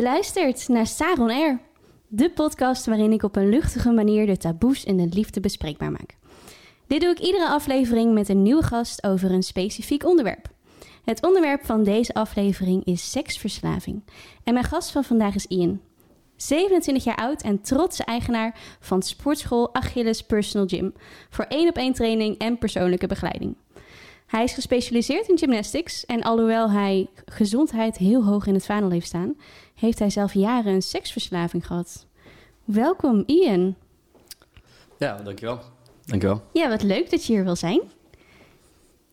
Je luistert naar Saron Air, de podcast waarin ik op een luchtige manier de taboes in de liefde bespreekbaar maak. Dit doe ik iedere aflevering met een nieuwe gast over een specifiek onderwerp. Het onderwerp van deze aflevering is seksverslaving. En mijn gast van vandaag is Ian. 27 jaar oud en trotse eigenaar van sportschool Achilles Personal Gym. Voor één op één training en persoonlijke begeleiding. Hij is gespecialiseerd in gymnastics en alhoewel hij gezondheid heel hoog in het vaandel heeft staan, heeft hij zelf jaren een seksverslaving gehad. Welkom Ian. Ja, dankjewel. Dankjewel. Ja, wat leuk dat je hier wil zijn.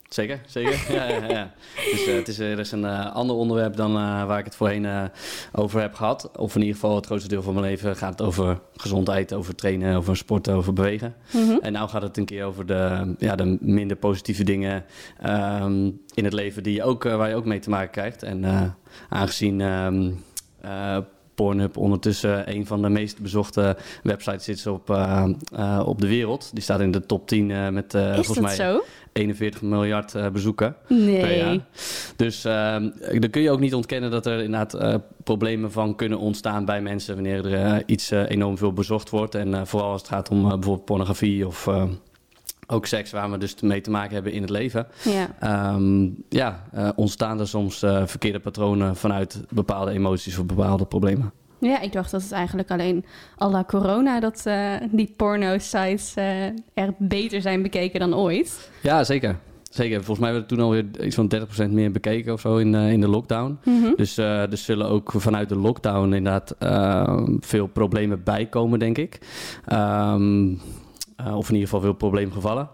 Zeker, zeker. ja, ja, ja. Dus uh, het is, er is een uh, ander onderwerp dan uh, waar ik het voorheen over heb gehad. Of in ieder geval het grootste deel van mijn leven gaat het over gezondheid, over trainen, over sporten, over bewegen. Mm -hmm. En nu gaat het een keer over de, ja, de minder positieve dingen um, in het leven die je ook, waar je ook mee te maken krijgt. En aangezien um, Pornhub ondertussen een van de meest bezochte websites is op, uh, uh, op de wereld. Die staat in de top 10 uh, met volgens mij zo? 41 miljard bezoeken nee. per jaar. Dus dan kun je ook niet ontkennen dat er inderdaad problemen van kunnen ontstaan bij mensen wanneer er iets enorm veel bezocht wordt. En vooral als het gaat om bijvoorbeeld pornografie of ook seks, waar we dus mee te maken hebben in het leven. Ja, um, ja uh, ontstaan er soms uh, verkeerde patronen vanuit bepaalde emoties of bepaalde problemen. Ja, ik dacht dat het eigenlijk alleen à la corona... dat uh, die porno-sites er beter zijn bekeken dan ooit. Ja, zeker. Zeker. Volgens mij werd het toen alweer iets van 30% meer bekeken of zo in, in de lockdown. Mm -hmm. Dus er zullen ook vanuit de lockdown inderdaad veel problemen bijkomen, denk ik. Um, uh, of in ieder geval veel probleemgevallen.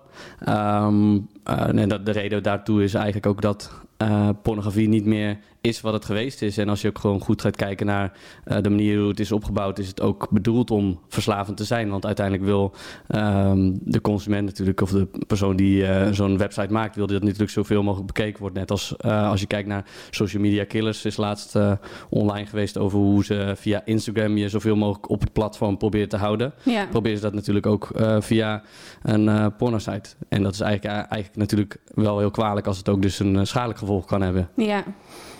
En dat, de reden daartoe is eigenlijk ook dat uh, pornografie niet meer is wat het geweest is. En als je ook gewoon goed gaat kijken naar uh, de manier hoe het is opgebouwd, is het ook bedoeld om verslavend te zijn. Want uiteindelijk wil um, de consument natuurlijk, of de persoon die uh, zo'n website maakt, wil dat natuurlijk zoveel mogelijk bekeken wordt. Net als als je kijkt naar social media killers, is laatst online geweest over hoe ze via Instagram je zoveel mogelijk op het platform proberen te houden. Ja. Proberen ze dat natuurlijk ook via een pornosite. En dat is eigenlijk, eigenlijk natuurlijk wel heel kwalijk als het ook dus een schadelijk gevolg kan hebben. Ja.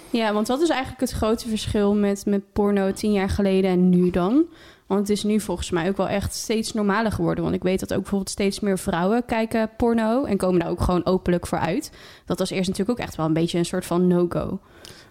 Ja, want wat is eigenlijk het grote verschil met, met porno tien jaar geleden en nu dan? Want het is nu volgens mij ook wel echt steeds normaler geworden. Want ik weet dat ook bijvoorbeeld steeds meer vrouwen kijken porno en komen daar ook gewoon openlijk voor uit. Dat was eerst natuurlijk ook echt wel een beetje een soort van no-go.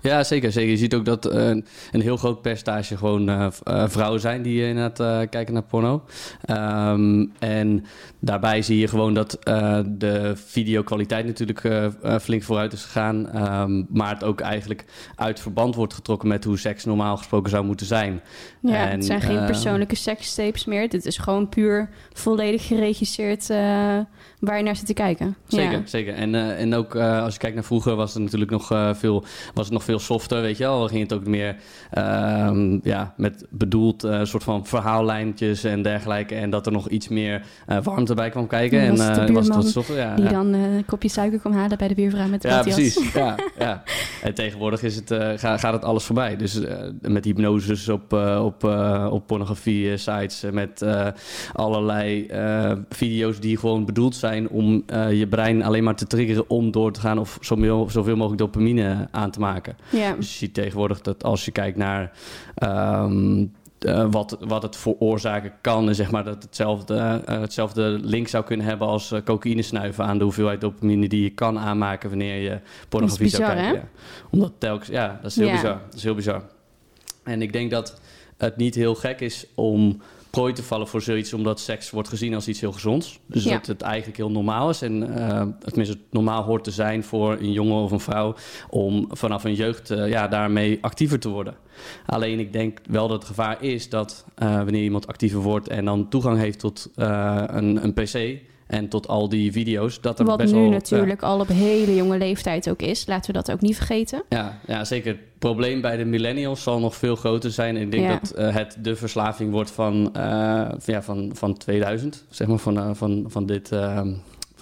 Ja, zeker, zeker. Je ziet ook dat uh, een heel groot percentage gewoon uh, uh, vrouwen zijn die inderdaad kijken naar porno. Um, en daarbij zie je gewoon dat de videokwaliteit natuurlijk flink vooruit is gegaan. Um, maar het ook eigenlijk uit verband wordt getrokken met hoe seks normaal gesproken zou moeten zijn. Ja, en, het zijn geen persoonlijke sekstapes meer. Dit is gewoon puur volledig geregisseerd waar je naar zit te kijken. Zeker, ja. zeker. En, en ook als je kijkt naar vroeger was het natuurlijk nog veel, was het nog veel veel softer, weet je wel. Dan ging het ook meer um, ja, met bedoeld uh, soort van verhaallijntjes en dergelijke. En dat er nog iets meer uh, warmte bij kwam kijken. En, en was het wat softer, ja. Die ja. dan een kopje suiker kwam halen bij de buurvrouw met de Ja, precies. ja, ja. En tegenwoordig is het, ga, gaat het alles voorbij. Dus met hypnoses op, op, op pornografie sites, met allerlei video's die gewoon bedoeld zijn om je brein alleen maar te triggeren om door te gaan of zoveel, zoveel mogelijk dopamine aan te maken. Ja. Dus je ziet tegenwoordig dat als je kijkt naar um, uh, wat, wat het veroorzaken kan, en zeg maar dat hetzelfde, uh, hetzelfde link zou kunnen hebben als uh, cocaïne snuiven aan de hoeveelheid dopamine die je kan aanmaken wanneer je pornografie bizar, zou kijken. Ja. Omdat telkens, ja, dat is heel Ja. bizar. Dat is heel bizar. En ik denk dat het niet heel gek is om prooi te vallen voor zoiets, omdat seks wordt gezien als iets heel gezonds. Dus Ja. dat het eigenlijk heel normaal is. En uh, tenminste, het normaal hoort te zijn voor een jongen of een vrouw om vanaf een jeugd uh, ja, daarmee actiever te worden. Alleen ik denk wel dat het gevaar is dat uh, wanneer iemand actiever wordt en dan toegang heeft tot een, een PC en tot al die video's, dat er Wat best nu wel, natuurlijk al op hele jonge leeftijd ook is. Laten we dat ook niet vergeten. Ja, ja, zeker. Het probleem bij de millennials zal nog veel groter zijn. Ik denk Ja. dat uh, het de verslaving wordt van, uh, ja, van, van 2000, zeg maar, van, uh, van, van dit...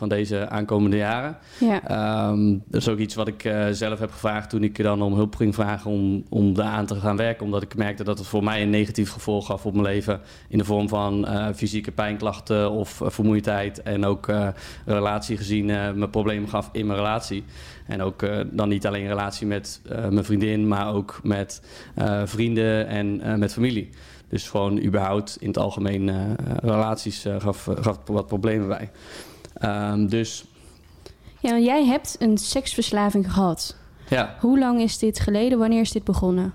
Van deze aankomende jaren. Ja. Ehm, dat is ook iets wat ik eh, zelf heb gevraagd toen ik dan om hulp ging vragen om, om daaraan te gaan werken. Omdat ik merkte dat het voor mij een negatief gevolg gaf op mijn leven. In de vorm van eh, fysieke pijnklachten of eh, vermoeidheid. En ook uh, relatie gezien me problemen gaf in mijn relatie. En ook dan niet alleen relatie met mijn vriendin, maar ook met vrienden en met familie. Dus gewoon überhaupt in het algemeen relaties gaf, gaf wat problemen bij. Um, dus ja, jij hebt een seksverslaving gehad. Ja. Hoe lang is dit geleden? Wanneer is dit begonnen?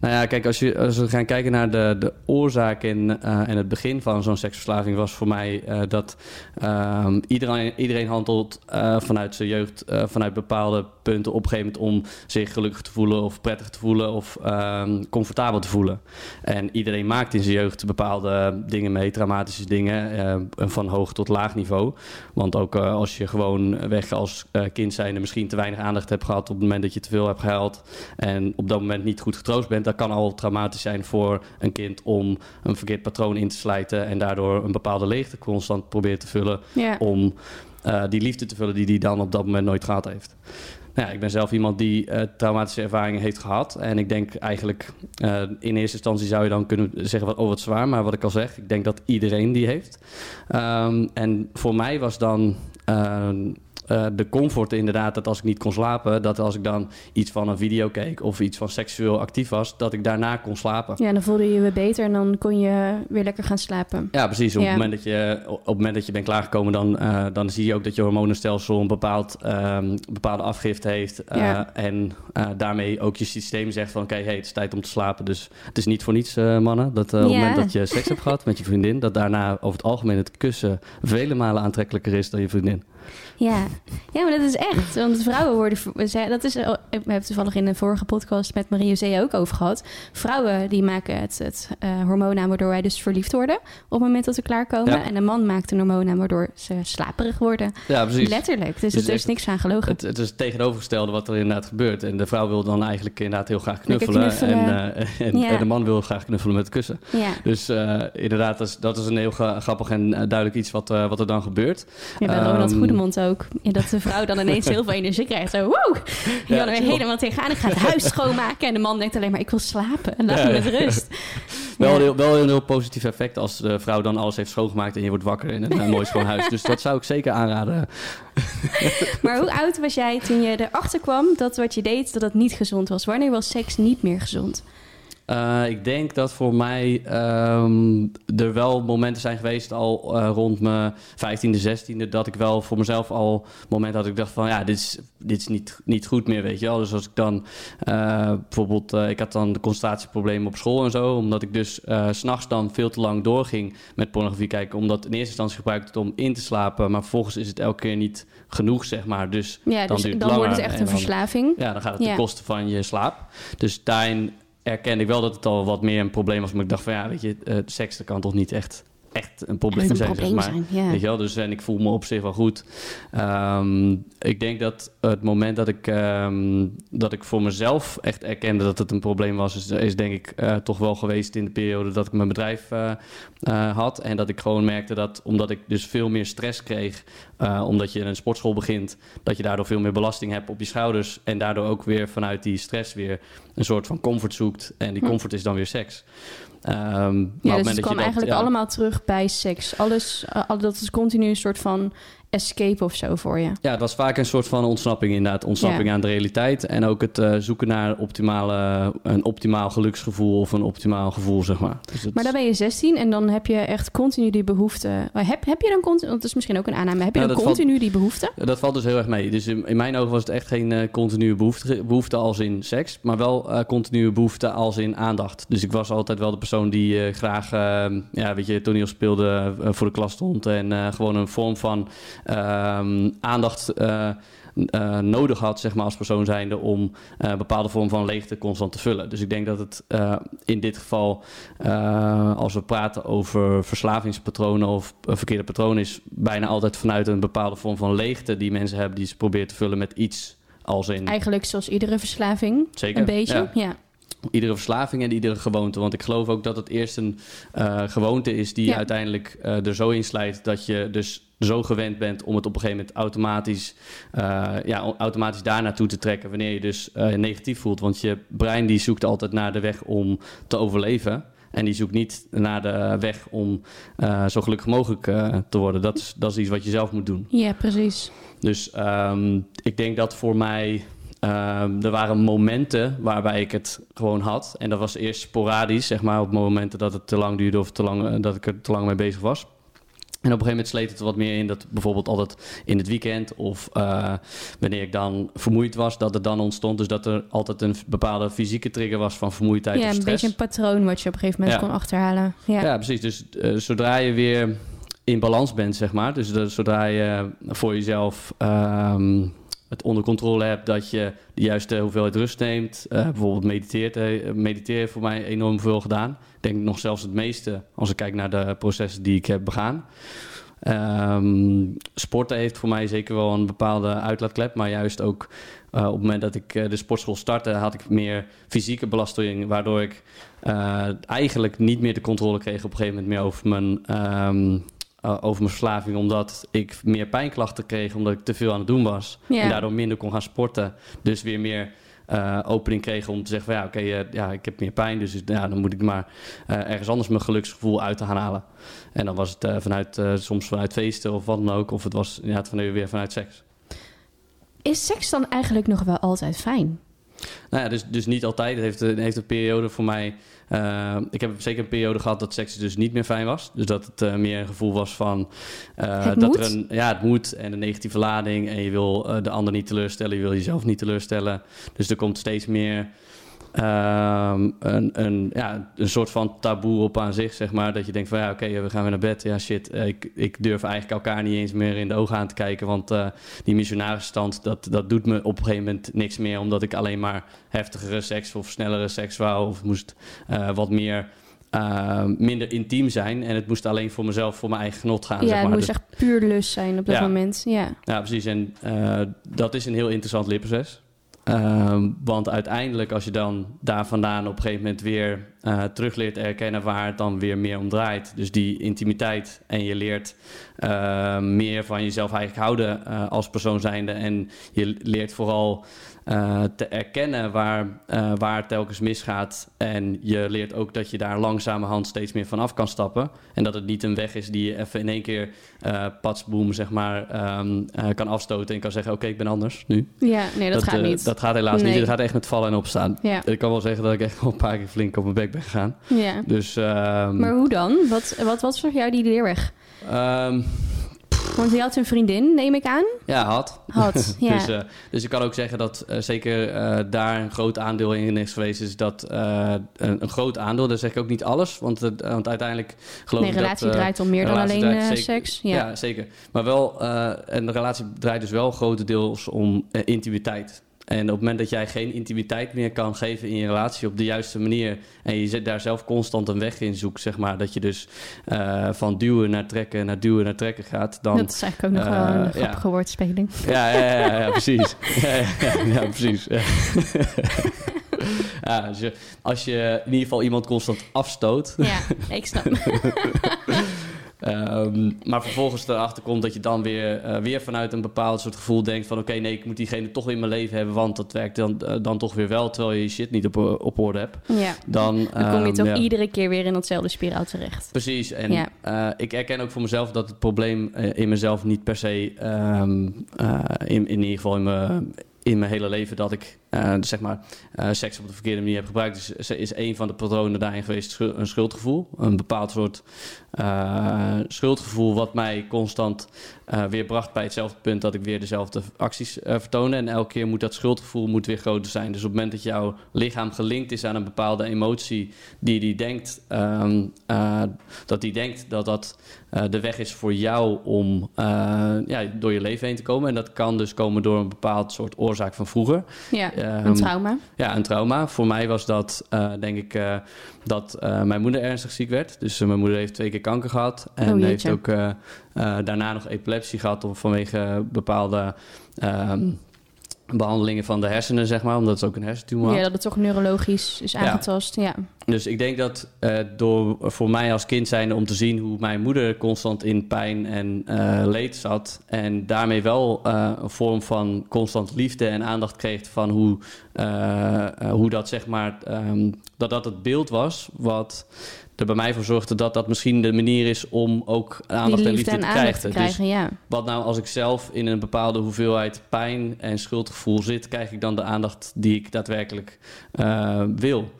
Nou ja, kijk, als, je, als we gaan kijken naar de, de oorzaak uh, en het begin van zo'n seksverslaving, was voor mij uh, dat uh, iedereen, iedereen handelt uh, vanuit zijn jeugd, vanuit bepaalde punten op een gegeven moment om zich gelukkig te voelen of prettig te voelen of ehm, comfortabel te voelen. En iedereen maakt in zijn jeugd bepaalde dingen mee, traumatische dingen, van hoog tot laag niveau. Want ook als je gewoon weg als kind zijnde misschien te weinig aandacht hebt gehad op het moment dat je te veel hebt gehaald en op dat moment niet goed getroost bent, dat kan al traumatisch zijn voor een kind om een verkeerd patroon in te slijten en daardoor een bepaalde leegte constant probeert te vullen ja. om uh, die liefde te vullen die hij dan op dat moment nooit gehad heeft. Nou ja, ik ben zelf iemand die uh, traumatische ervaringen heeft gehad. En ik denk eigenlijk, uh, in eerste instantie zou je dan kunnen zeggen, wat, oh wat zwaar. Maar wat ik al zeg, ik denk dat iedereen die heeft. Um, en voor mij was dan uh, de comfort inderdaad dat als ik niet kon slapen, dat als ik dan iets van een video keek of iets van seksueel actief was, dat ik daarna kon slapen. Ja, dan voelde je je weer beter en dan kon je weer lekker gaan slapen. Ja, precies. Op, ja. het, moment dat je, op het moment dat je bent klaargekomen, dan, uh, dan zie je ook dat je hormonenstelsel een bepaald, um, bepaalde afgifte heeft. Uh, ja. En daarmee ook je systeem zegt van oké, okay, hey, het is tijd om te slapen. Dus het is niet voor niets, mannen, dat op het moment dat je seks hebt gehad met je vriendin, dat daarna over het algemeen het kussen vele malen aantrekkelijker is dan je vriendin. Ja. ja, maar dat is echt. Want vrouwen worden. Dat is, ik heb toevallig in de vorige podcast met Marie-José ook over gehad. Vrouwen die maken het, het uh, hormoon aan waardoor wij dus verliefd worden. op het moment dat ze klaarkomen. Ja. En de man maakt een hormoon aan waardoor ze slaperig worden. Ja, precies. Letterlijk. Dus, Dus er is echt- niks aan gelogen. Het, het is het tegenovergestelde wat er inderdaad gebeurt. En de vrouw wil dan eigenlijk inderdaad heel graag knuffelen. En, eh, en, Ja. en de man wil graag knuffelen met het kussen. ja. Dus eh, inderdaad, dat is, dat is een heel gra- grappig en duidelijk iets wat, wat er dan gebeurt. Ja, bij Ronald Ook. Ja, dat de vrouw dan ineens heel veel energie krijgt. Zo, wow! Je Ja, er helemaal tegenaan. Ik ga het huis schoonmaken. En de man denkt alleen maar, ik wil slapen. En laat me met rust. Wel, Ja. een heel, wel een heel positief effect als de vrouw dan alles heeft schoongemaakt en je wordt wakker in een, eh, mooi schoon huis. Dus dat zou ik zeker aanraden. Maar hoe oud was jij toen je erachter kwam dat wat je deed, dat dat niet gezond was? Wanneer was seks niet meer gezond? Eh, ik denk dat voor mij ehm, er wel momenten zijn geweest al eh, rond mijn 15e, 16e, dat ik wel voor mezelf al momenten had ik dacht van ja, dit is, dit is niet, niet goed meer, weet je wel. Dus als ik dan eh, bijvoorbeeld, ik had dan de concentratieproblemen op school en zo, omdat ik dus s s'nachts dan veel te lang doorging met pornografie kijken, omdat in eerste instantie gebruikte ik het om in te slapen, maar vervolgens is het elke keer niet genoeg, zeg maar. Dus Ja, Dan dus dan wordt het echt en een dan- verslaving. ja, dan gaat het Ja. ten koste van je slaap. Dus daarin erkende ik wel dat het al wat meer een probleem was. Maar ik dacht van ja, weet je, eh, seks dat kan toch niet echt, echt een probleem Echt een zijn, probleem zeg maar. zijn, ja. Weet je wel, dus en ik voel me op zich wel goed. Ehm, ik denk dat het moment dat ik, ehm, dat ik voor mezelf echt erkende dat het een probleem was, is, is denk ik eh, toch wel geweest in de periode dat ik mijn bedrijf eh, eh, had. En dat ik gewoon merkte dat omdat ik dus veel meer stress kreeg, eh, omdat je in een sportschool begint, dat je daardoor veel meer belasting hebt op je schouders. En daardoor ook weer vanuit die stress weer een soort van comfort zoekt. En die Hm. comfort is dan weer seks. Ehm, Ja, dus het kwam dat- eigenlijk ja. allemaal terug bij seks. Alles, eh, dat is continu een soort van escape of zo voor je. Ja, het was vaak een soort van ontsnapping inderdaad. Ontsnapping Ja. aan de realiteit. En ook het eh, zoeken naar optimale, een optimaal geluksgevoel of een optimaal gevoel, zeg maar. Dus het- Maar dan ben je 16 en dan heb je echt continu die behoefte. Heb, heb je dan continu, dat is misschien ook een aanname, heb je Ja, dan valt- continu die behoefte? Dat valt dus heel erg mee. Dus in, in mijn ogen was het echt geen eh, continue behoefte, behoefte als in seks, maar wel eh, continue behoefte als in aandacht. Dus ik was altijd wel de persoon die graag eh, ja, weet je, toneel speelde, voor de klas stond en gewoon een vorm van ehm, aandacht eh, eh, nodig had, zeg maar, als persoon zijnde, om eh, een bepaalde vorm van leegte constant te vullen. Dus ik denk dat het eh, in dit geval, eh, als we praten over verslavingspatronen of eh, verkeerde patronen, is bijna altijd vanuit een bepaalde vorm van leegte die mensen hebben, die ze proberen te vullen met iets als in. Eigenlijk zoals iedere verslaving. Zeker. Een beetje. Ja. Ja. Iedere verslaving en iedere gewoonte. Want ik geloof ook dat het eerst een uh, gewoonte is die Ja. uiteindelijk uh, er zo in slijt dat je dus zo gewend bent om het op een gegeven moment automatisch, uh, ja, automatisch daar naartoe te trekken wanneer je dus negatief voelt. Want je brein die zoekt altijd naar de weg om te overleven. En die zoekt niet naar de weg om zo gelukkig mogelijk te worden. Dat is, dat is iets wat je zelf moet doen. Ja, precies. Dus um, ik denk dat voor mij. Uh, er waren momenten waarbij ik het gewoon had. En dat was eerst sporadisch, zeg maar, op momenten dat het te lang duurde of te lang, dat ik er te lang mee bezig was. En op een gegeven moment sleet het er wat meer in dat bijvoorbeeld altijd in het weekend of uh, wanneer ik dan vermoeid was, dat het dan ontstond. Dus dat er altijd een bepaalde fysieke trigger was van vermoeidheid ja, of stress. een beetje een patroon wat je op een gegeven moment Ja. kon achterhalen. Ja, Ja, precies. Dus uh, zodra je weer in balans bent, zeg maar. Dus zodra je voor jezelf um, het onder controle hebt dat je de juiste hoeveelheid rust neemt. Uh, bijvoorbeeld mediteert. Uh, mediteren heeft voor mij enorm veel gedaan. Ik denk nog zelfs het meeste als ik kijk naar de processen die ik heb begaan. Um, sporten heeft voor mij zeker wel een bepaalde uitlaatklep. Maar juist ook uh, op het moment dat ik de sportschool startte, had ik meer fysieke belasting. Waardoor ik eigenlijk niet meer de controle kreeg op een gegeven moment meer over mijn, um, over mijn verslaving. Omdat ik meer pijnklachten kreeg omdat ik te veel aan het doen was. Ja. En daardoor minder kon gaan sporten. Dus weer meer uh, opening kreeg om te zeggen van ja, oké, okay, uh, ja, ik heb meer pijn, dus ja, dan moet ik maar uh, ergens anders mijn geluksgevoel uit te gaan halen. En dan was het vanuit, soms vanuit feesten of wat dan ook, of het was ja, van weer vanuit seks. Is seks dan eigenlijk nog wel altijd fijn? Nou ja, dus, dus niet altijd. Het heeft, heeft een periode voor mij. Uh, ik heb zeker een periode gehad dat seks dus niet meer fijn was. Dus dat het uh, meer een gevoel was van. Uh, het dat moet? er een. Ja, het moet en een negatieve lading. En je wil de ander niet teleurstellen. Je wil jezelf niet teleurstellen. Dus er komt steeds meer. Um, een, een, ja, een soort van taboe op aan zich, zeg maar. Dat je denkt van ja, oké, okay, we gaan weer naar bed. Ja, shit, ik, ik durf eigenlijk elkaar niet eens meer in de ogen aan te kijken. Want uh, die missionarisstand, dat, dat doet me op een gegeven moment niks meer. Omdat ik alleen maar heftigere seks of snellere seks wou. Of moest uh, wat meer... Uh, minder intiem zijn. En het moest alleen voor mezelf, voor mijn eigen genot gaan. Ja, zeg maar. het moest dus, echt puur lust zijn op dat Ja. moment. Ja. ja, precies. En uh, dat is een heel interessant leerproces. Uh, want uiteindelijk, als je dan daar vandaan op een gegeven moment weer uh, terug leert herkennen waar het dan weer meer om draait. Dus die intimiteit. En je leert uh, meer van jezelf eigenlijk houden uh, als persoon zijnde. En je leert vooral uh, te erkennen waar, uh, waar het telkens misgaat. En je leert ook dat je daar langzamerhand steeds meer van af kan stappen. En dat het niet een weg is die je even in één keer uh, patsboom, zeg maar, um, uh, kan afstoten. En kan zeggen, oké, okay, ik ben anders nu. Ja, nee, dat, gaat niet. Dat gaat helaas Nee. niet. Het gaat echt met vallen en opstaan. Ja. Ik kan wel zeggen dat ik echt wel een paar keer flink op mijn bek ben gegaan. Ja. Dus, um, Maar hoe dan? Wat, wat was voor jou die leerweg? um, Want je had een vriendin, neem ik aan? ja, had. Had, ja. dus, uh, dus ik kan ook zeggen dat uh, zeker uh, daar een groot aandeel in is geweest. Is dat een, een, groot aandeel. Dat zeg ik ook niet alles. Want, want uiteindelijk geloof nee, ik relatie dat... draait om meer dan relatie alleen draait seks. Ja. Ja, zeker. Maar wel, en de relatie draait dus wel grotendeels om intimiteit. En op het moment dat jij geen intimiteit meer kan geven in je relatie op de juiste manier. en je zet daar zelf constant een weg in zoekt, zeg maar. dat je dus uh, van duwen naar trekken, naar duwen naar trekken gaat. Dan, dat is eigenlijk ook nog wel eh, een ja. grappige woordspeling. ja, ja, ja, ja, ja, precies. Ja, precies. Ja. Je, als je in ieder geval iemand constant afstoot. Ja, ik snap. Um, maar vervolgens erachter komt dat je dan weer, uh, weer vanuit een bepaald soort gevoel denkt van... oké, okay, nee, ik moet diegene toch in mijn leven hebben... want dat werkt dan, uh, dan toch weer wel, terwijl je je shit niet op, op orde hebt. Ja. Dan, Dan kom je um, toch ja. iedere keer weer in datzelfde spiraal terecht. Precies, en Ja. uh, ik erken ook voor mezelf dat het probleem in mezelf niet per se... Um, uh, in, in ieder geval in mijn, in mijn hele leven dat ik uh, zeg maar uh, seks op de verkeerde manier heb gebruikt... is, is een van de patronen daarin geweest een schuldgevoel. Een bepaald soort uh, schuldgevoel wat mij constant weer bracht bij hetzelfde punt... dat ik weer dezelfde acties vertoonde. En elke keer moet dat schuldgevoel moet weer groter zijn. Dus op het moment dat jouw lichaam gelinkt is aan een bepaalde emotie... die die denkt, um, uh, dat die denkt dat dat uh, de weg is voor jou om uh, ja, door je leven heen te komen. En dat kan dus komen door een bepaald soort oorzaak van vroeger. Ja, Ehm, een trauma. Ja, een trauma. Voor mij was dat, uh, denk ik, uh, dat uh, mijn moeder ernstig ziek werd. Dus mijn moeder heeft twee keer kanker gehad. En Oh, jeetje. heeft ook daarna nog epilepsie gehad... Vanwege bepaalde... Um, behandelingen van de hersenen, zeg maar, omdat het ook een hersentumor had. Ja, dat het toch neurologisch is aangetast. Ja. Dus ik denk dat uh, door voor mij als kind zijnde om te zien hoe mijn moeder constant in pijn en uh, leed zat. En daarmee wel uh, een vorm van constant liefde en aandacht kreeg van hoe, hoe dat zeg maar, um, dat dat het beeld was wat er bij mij voor zorgde dat dat misschien de manier is om ook aandacht en liefde te, krijgen. te krijgen. dus ja. wat nou als ik zelf in een bepaalde hoeveelheid pijn en schuldgevoel zit, krijg ik dan de aandacht die ik daadwerkelijk uh, wil.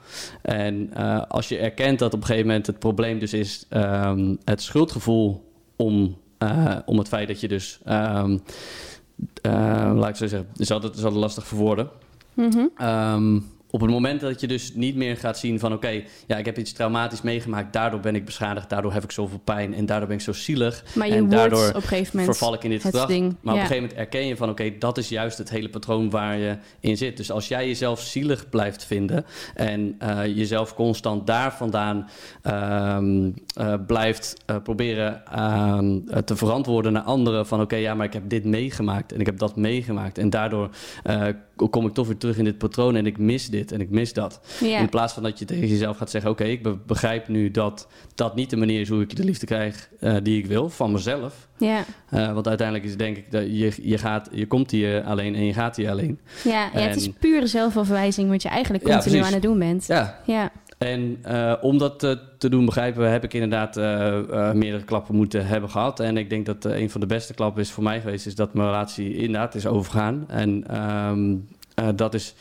En uh, als je erkent dat op een gegeven moment het probleem dus is um, het schuldgevoel om, uh, om het feit dat je dus, um, laat ik zo zeggen, is altijd, is altijd lastig verwoorden. Mm -hmm. um, op het moment dat je dus niet meer gaat zien van... oké, okay, ja, ik heb iets traumatisch meegemaakt... daardoor ben ik beschadigd, daardoor heb ik zoveel pijn... en daardoor ben ik zo zielig. Maar je en daardoor op een gegeven moment verval ik in dit gedrag. Ding, maar ja. op een gegeven moment erken je van... oké, okay, dat is juist het hele patroon waar je in zit. Dus als jij jezelf zielig blijft vinden... en uh, jezelf constant daar vandaan uh, uh, blijft proberen te verantwoorden naar anderen... van oké, okay, ja, maar ik heb dit meegemaakt en ik heb dat meegemaakt... en daardoor kom ik toch weer terug in dit patroon en ik mis dit en ik mis dat. Ja. In plaats van dat je tegen jezelf gaat zeggen: Oké, okay, ik be begrijp nu dat dat niet de manier is hoe ik de liefde krijg uh, die ik wil van mezelf. Ja. Uh, want uiteindelijk is denk ik dat je, je, gaat, je komt hier alleen en je gaat hier alleen. Ja, ja en, het is pure zelfafwijzing wat je eigenlijk continu aan het doen bent. Ja. ja. En uh, om dat te, te, doen begrijpen, heb ik inderdaad uh, meerdere klappen moeten hebben gehad. En ik denk dat een van de beste klappen is voor mij geweest, is dat mijn relatie inderdaad is overgegaan. En um, dat is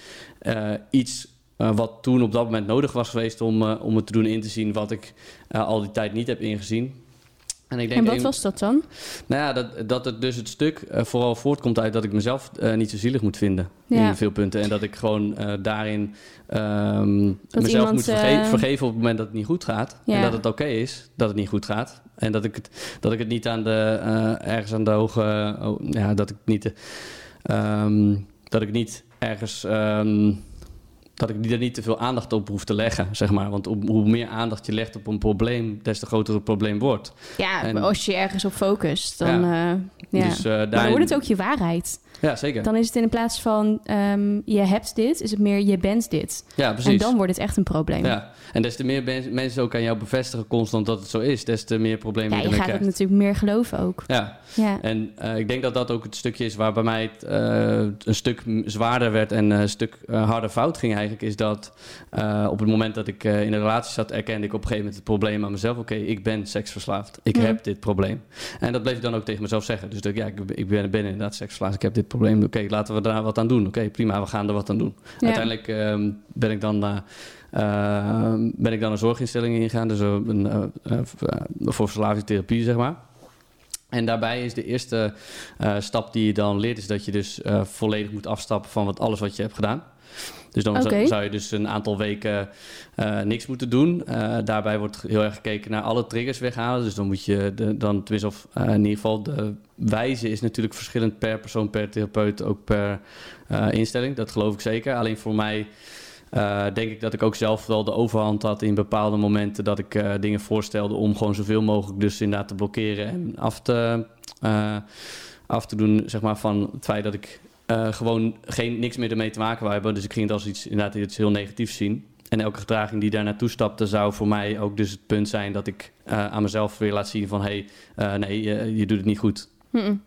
iets wat toen op dat moment nodig was geweest om, om het te doen in te zien wat ik al die tijd niet heb ingezien. En, ik denk en wat een, was dat dan? Nou ja, dat, dat het dus het stuk vooral voortkomt uit dat ik mezelf niet zo zielig moet vinden ja. in veel punten. En dat ik gewoon daarin um, dat mezelf iemand, moet verge vergeven op het moment dat het niet goed gaat. Ja. En dat het oké okay is dat het niet goed gaat. En dat ik het, dat ik het niet aan de, ergens aan de hoge... Oh, ja, dat ik niet... Um, dat ik niet ergens... Um, dat ik er niet te veel aandacht op hoef te leggen, zeg maar. Want hoe meer aandacht je legt op een probleem, des te groter het probleem wordt. Ja, En- als je ergens op focust, dan, Ja. ja. Dus, eh, Maar dan daarin- wordt het ook je waarheid. Ja, zeker. Dan is het in plaats van ehm, je hebt dit, is het meer je bent dit. ja, precies. En dan wordt het echt een probleem. Ja, en des te meer ben- mensen ook aan jou bevestigen constant dat het zo is, des te meer problemen Ja, je je gaat het natuurlijk meer geloven ook. Ja, Ja, en eh, ik denk dat dat ook het stukje is waar bij mij het eh, een stuk zwaarder werd en eh, een stuk eh, harder fout ging eigenlijk, is dat eh, op het moment dat ik eh, in een relatie zat, erkende ik op een gegeven moment het probleem aan mezelf. Oké, ik ben seksverslaafd. Ik heb dit probleem. En dat bleef ik dan ook tegen mezelf zeggen. Dus dat, ja, ik, ik ben, ben inderdaad seksverslaafd. Ik heb dit probleem. Oké, laten we daar wat aan doen. Oké, prima, we gaan er wat aan doen. Ja. Uiteindelijk ehm, ben ik dan... eh, ben ik dan een zorginstelling ingegaan, dus een, eh, eh, voor verslavingstherapie, zeg maar. En daarbij is de eerste stap die je dan leert, is dat je dus volledig moet afstappen van wat, alles wat je hebt gedaan. Dus dan zou- je dus een aantal weken eh, niks moeten doen. Eh, daarbij wordt heel erg gekeken naar alle triggers weghalen. Dus dan moet je de, dan tenminste, of eh, in ieder geval de wijze is natuurlijk verschillend per persoon, per therapeut, ook per instelling. Dat geloof ik zeker. Alleen voor mij denk ik dat ik ook zelf wel de overhand had in bepaalde momenten dat ik dingen voorstelde om gewoon zoveel mogelijk dus inderdaad te blokkeren en af te, af te doen, zeg maar, van het feit dat ik eh, gewoon geen, niks meer ermee te maken wou hebben. Dus ik ging het als iets, inderdaad iets heel negatiefs zien. En elke gedraging die daar naartoe stapte, zou voor mij ook dus het punt zijn dat ik eh, aan mezelf weer laat zien van hé, hey, eh, nee, je, je doet het niet goed. Mm-mm.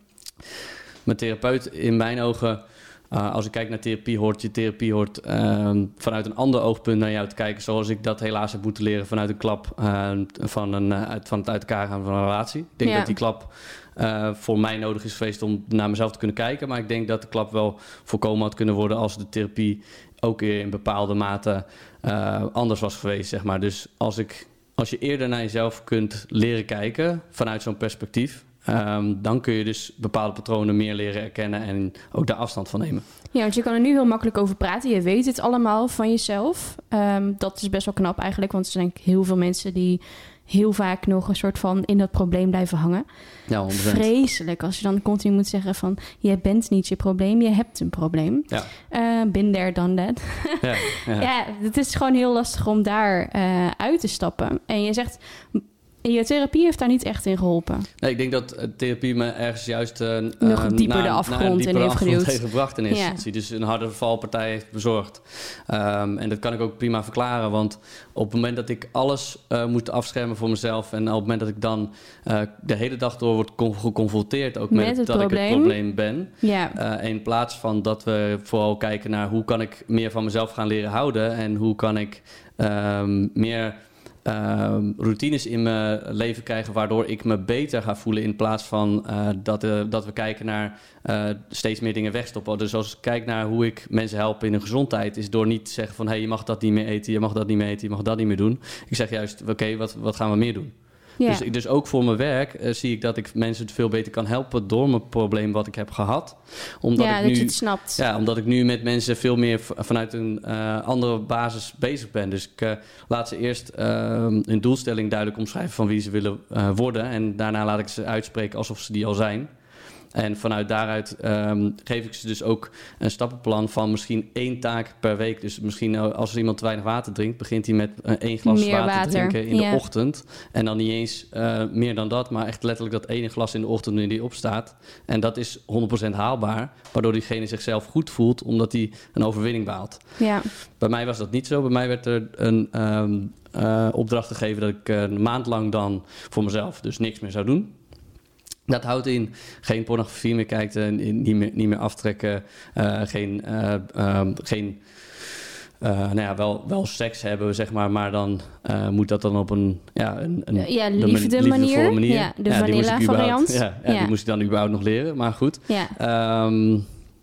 Mijn therapeut, in mijn ogen, uh, als ik kijk naar therapie, hoort je therapie hoort uh, vanuit een ander oogpunt naar jou te kijken. Zoals ik dat helaas heb moeten leren vanuit een klap uh, van, een, uit, van het uit elkaar gaan van een relatie. Ik denk Ja. dat die klap uh, voor mij nodig is geweest om naar mezelf te kunnen kijken. Maar ik denk dat de klap wel voorkomen had kunnen worden als de therapie ook in bepaalde mate uh, anders was geweest, zeg maar. Dus als, ik, als je eerder naar jezelf kunt leren kijken vanuit zo'n perspectief... Um, dan kun je dus bepaalde patronen meer leren herkennen en ook daar afstand van nemen. Ja, want je kan er nu heel makkelijk over praten. Je weet het allemaal van jezelf. Um, dat is best wel knap eigenlijk, want er zijn denk heel veel mensen die heel vaak nog een soort van in dat probleem blijven hangen. Ja, 100%. Vreselijk als je dan continu moet zeggen van... je bent niet je probleem, je hebt een probleem. Ja. Uh, bin there, done that. Ja, ja. ja, het is gewoon heel lastig om daar uh, uit te stappen. En je zegt... En je therapie heeft daar niet echt in geholpen. Nee, ik denk dat eh, therapie me ergens juist... eh, Nog eh, dieper naar- de naar afgrond een in diepere heeft afgrond geduwd. heeft gebracht in eerste Ja. instantie. Dus een harde valpartij heeft bezorgd. Ehm, en dat kan ik ook prima verklaren. Want op het moment dat ik alles moet afschermen voor mezelf... en op het moment dat ik dan de hele dag door word con- geconfronteerd... ook met, Met het dat ik probleem. het probleem ben... Ja, in plaats van dat we vooral kijken naar hoe kan ik meer van mezelf gaan leren houden en hoe kan ik ehm, meer routines in mijn leven krijgen waardoor ik me beter ga voelen in plaats van eh, dat, eh, dat we kijken naar eh, steeds meer dingen wegstoppen. Dus als ik kijk naar hoe ik mensen help in hun gezondheid is door niet te zeggen van hey, je mag dat niet meer eten, je mag dat niet meer eten, je mag dat niet meer doen. Ik zeg juist oké, wat, wat gaan we meer doen? Ja. Dus, dus ook voor mijn werk eh, zie ik dat ik mensen veel beter kan helpen door mijn probleem wat ik heb gehad. Omdat ja ik dat nu, je het snapt. ja, omdat ik nu met mensen veel meer vanuit een eh, andere basis bezig ben. Dus ik eh, laat ze eerst hun doelstelling duidelijk omschrijven van wie ze willen worden. En daarna laat ik ze uitspreken alsof ze die al zijn. En vanuit daaruit ehm, geef ik ze dus ook een stappenplan van misschien één taak per week. Dus misschien eh, als iemand te weinig water drinkt, begint hij met eh, één glas water, water, drinken in de ochtend. En dan niet eens eh, meer dan dat, maar echt letterlijk dat ene glas in de ochtend wanneer die opstaat. En dat is 100% haalbaar, waardoor diegene zichzelf goed voelt omdat hij een overwinning behaalt. Ja. Bij mij was dat niet zo. Bij mij werd er een ehm, eh, opdracht gegeven dat ik een maand lang dan voor mezelf dus niks meer zou doen. Dat houdt in geen pornografie meer kijken, niet meer, niet meer aftrekken, eh, geen, eh, ehm, geen eh, nou ja, wel, wel seks hebben, zeg maar, maar dan moet dat dan op een, ja, een, een Ja, liefde man- manier. liefdevolle manier. Ja, de vanilla variant. Ja, die moest ik dan überhaupt nog leren, maar goed. Ja. Ehm,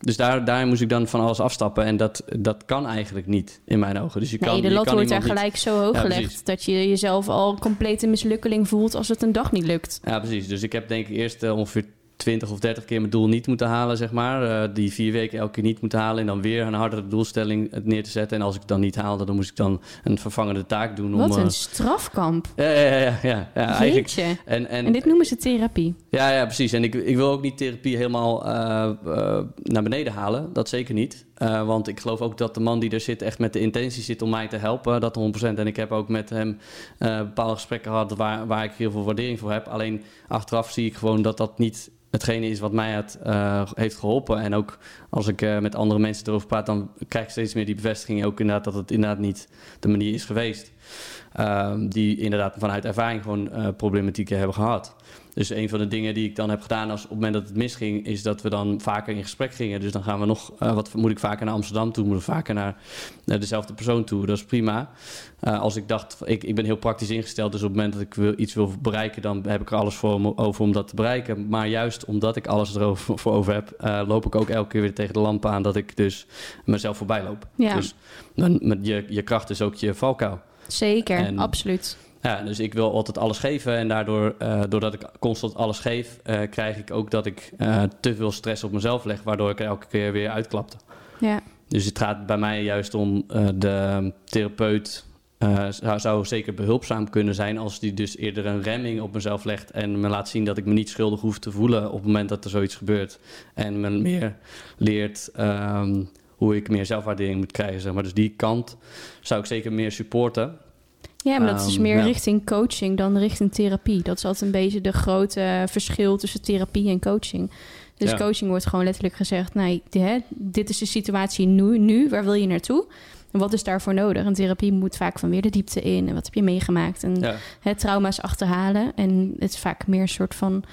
dus daar, daar moest ik dan van alles afstappen. En dat, dat kan eigenlijk niet in mijn ogen. Dus je kan, Nee, de je lat kan wordt daar niet- gelijk zo hoog Ja, gelegd... precies. dat je jezelf al compleet een mislukkeling voelt als het een dag niet lukt. Ja, precies. Dus ik heb denk ik eerst eh, ongeveer 20 of 30 keer mijn doel niet moeten halen, zeg maar. Eh, die vier weken elke keer niet moeten halen. En dan weer een hardere doelstelling het neer te zetten. En als ik het dan niet haalde, dan moest ik dan een vervangende taak doen. Wat om, een eh, strafkamp. ja, ja, ja, ja, ja, eigenlijk. En, en, En dit noemen ze therapie. Ja, ja, precies. En ik, ik wil ook niet therapie helemaal eh, eh, naar beneden halen. Dat zeker niet. Eh, want ik geloof ook dat de man die er zit echt met de intentie zit om mij te helpen. Dat 100%. En ik heb ook met hem eh, bepaalde gesprekken gehad waar, waar ik heel veel waardering voor heb. Alleen achteraf zie ik gewoon dat dat niet hetgene is wat mij het, eh, heeft geholpen. En ook als ik met andere mensen erover praat, dan krijg ik steeds meer die bevestiging ook inderdaad dat het inderdaad niet de manier is geweest. Ehm, die inderdaad vanuit ervaring gewoon problematieken hebben gehad. Dus een van de dingen die ik dan heb gedaan als op het moment dat het misging, is dat we dan vaker in gesprek gingen. Dus dan gaan we nog, eh, wat moet ik vaker naar Amsterdam toe, moet ik vaker naar, naar dezelfde persoon toe. Dat is prima. Eh, als ik dacht, ik, ik ben heel praktisch ingesteld, dus op het moment dat ik wil, iets wil bereiken, dan heb ik er alles voor om, over om dat te bereiken. Maar juist omdat ik alles erover voor over heb, eh, loop ik ook elke keer weer tegen de lamp aan dat ik dus mezelf voorbij loop. Ja. Dus dan, met je, je kracht is ook je valkuil. Zeker, En- absoluut. Ja, dus ik wil altijd alles geven. En daardoor, eh, doordat ik constant alles geef, eh, krijg ik ook dat ik eh, te veel stress op mezelf leg, waardoor ik er elke keer weer uitklapte. Ja. Dus het gaat bij mij juist om de therapeut. zou, zou zeker behulpzaam kunnen zijn als die dus eerder een remming op mezelf legt en me laat zien dat ik me niet schuldig hoef te voelen op het moment dat er zoiets gebeurt. En me meer leert ehm, hoe ik meer zelfwaardering moet krijgen. Zeg maar. Dus die kant zou ik zeker meer supporten. Ja, maar dat is Ehm, meer ja. richting coaching dan richting therapie. Dat is altijd een beetje de grote verschil tussen therapie en coaching. Dus Ja. coaching wordt gewoon letterlijk gezegd... nee, hè, dit is de situatie nu, nu, waar wil je naartoe? En wat is daarvoor nodig? En therapie moet vaak van weer de diepte in. En wat heb je meegemaakt? En Ja. hè, trauma's achterhalen. En het is vaak meer een soort van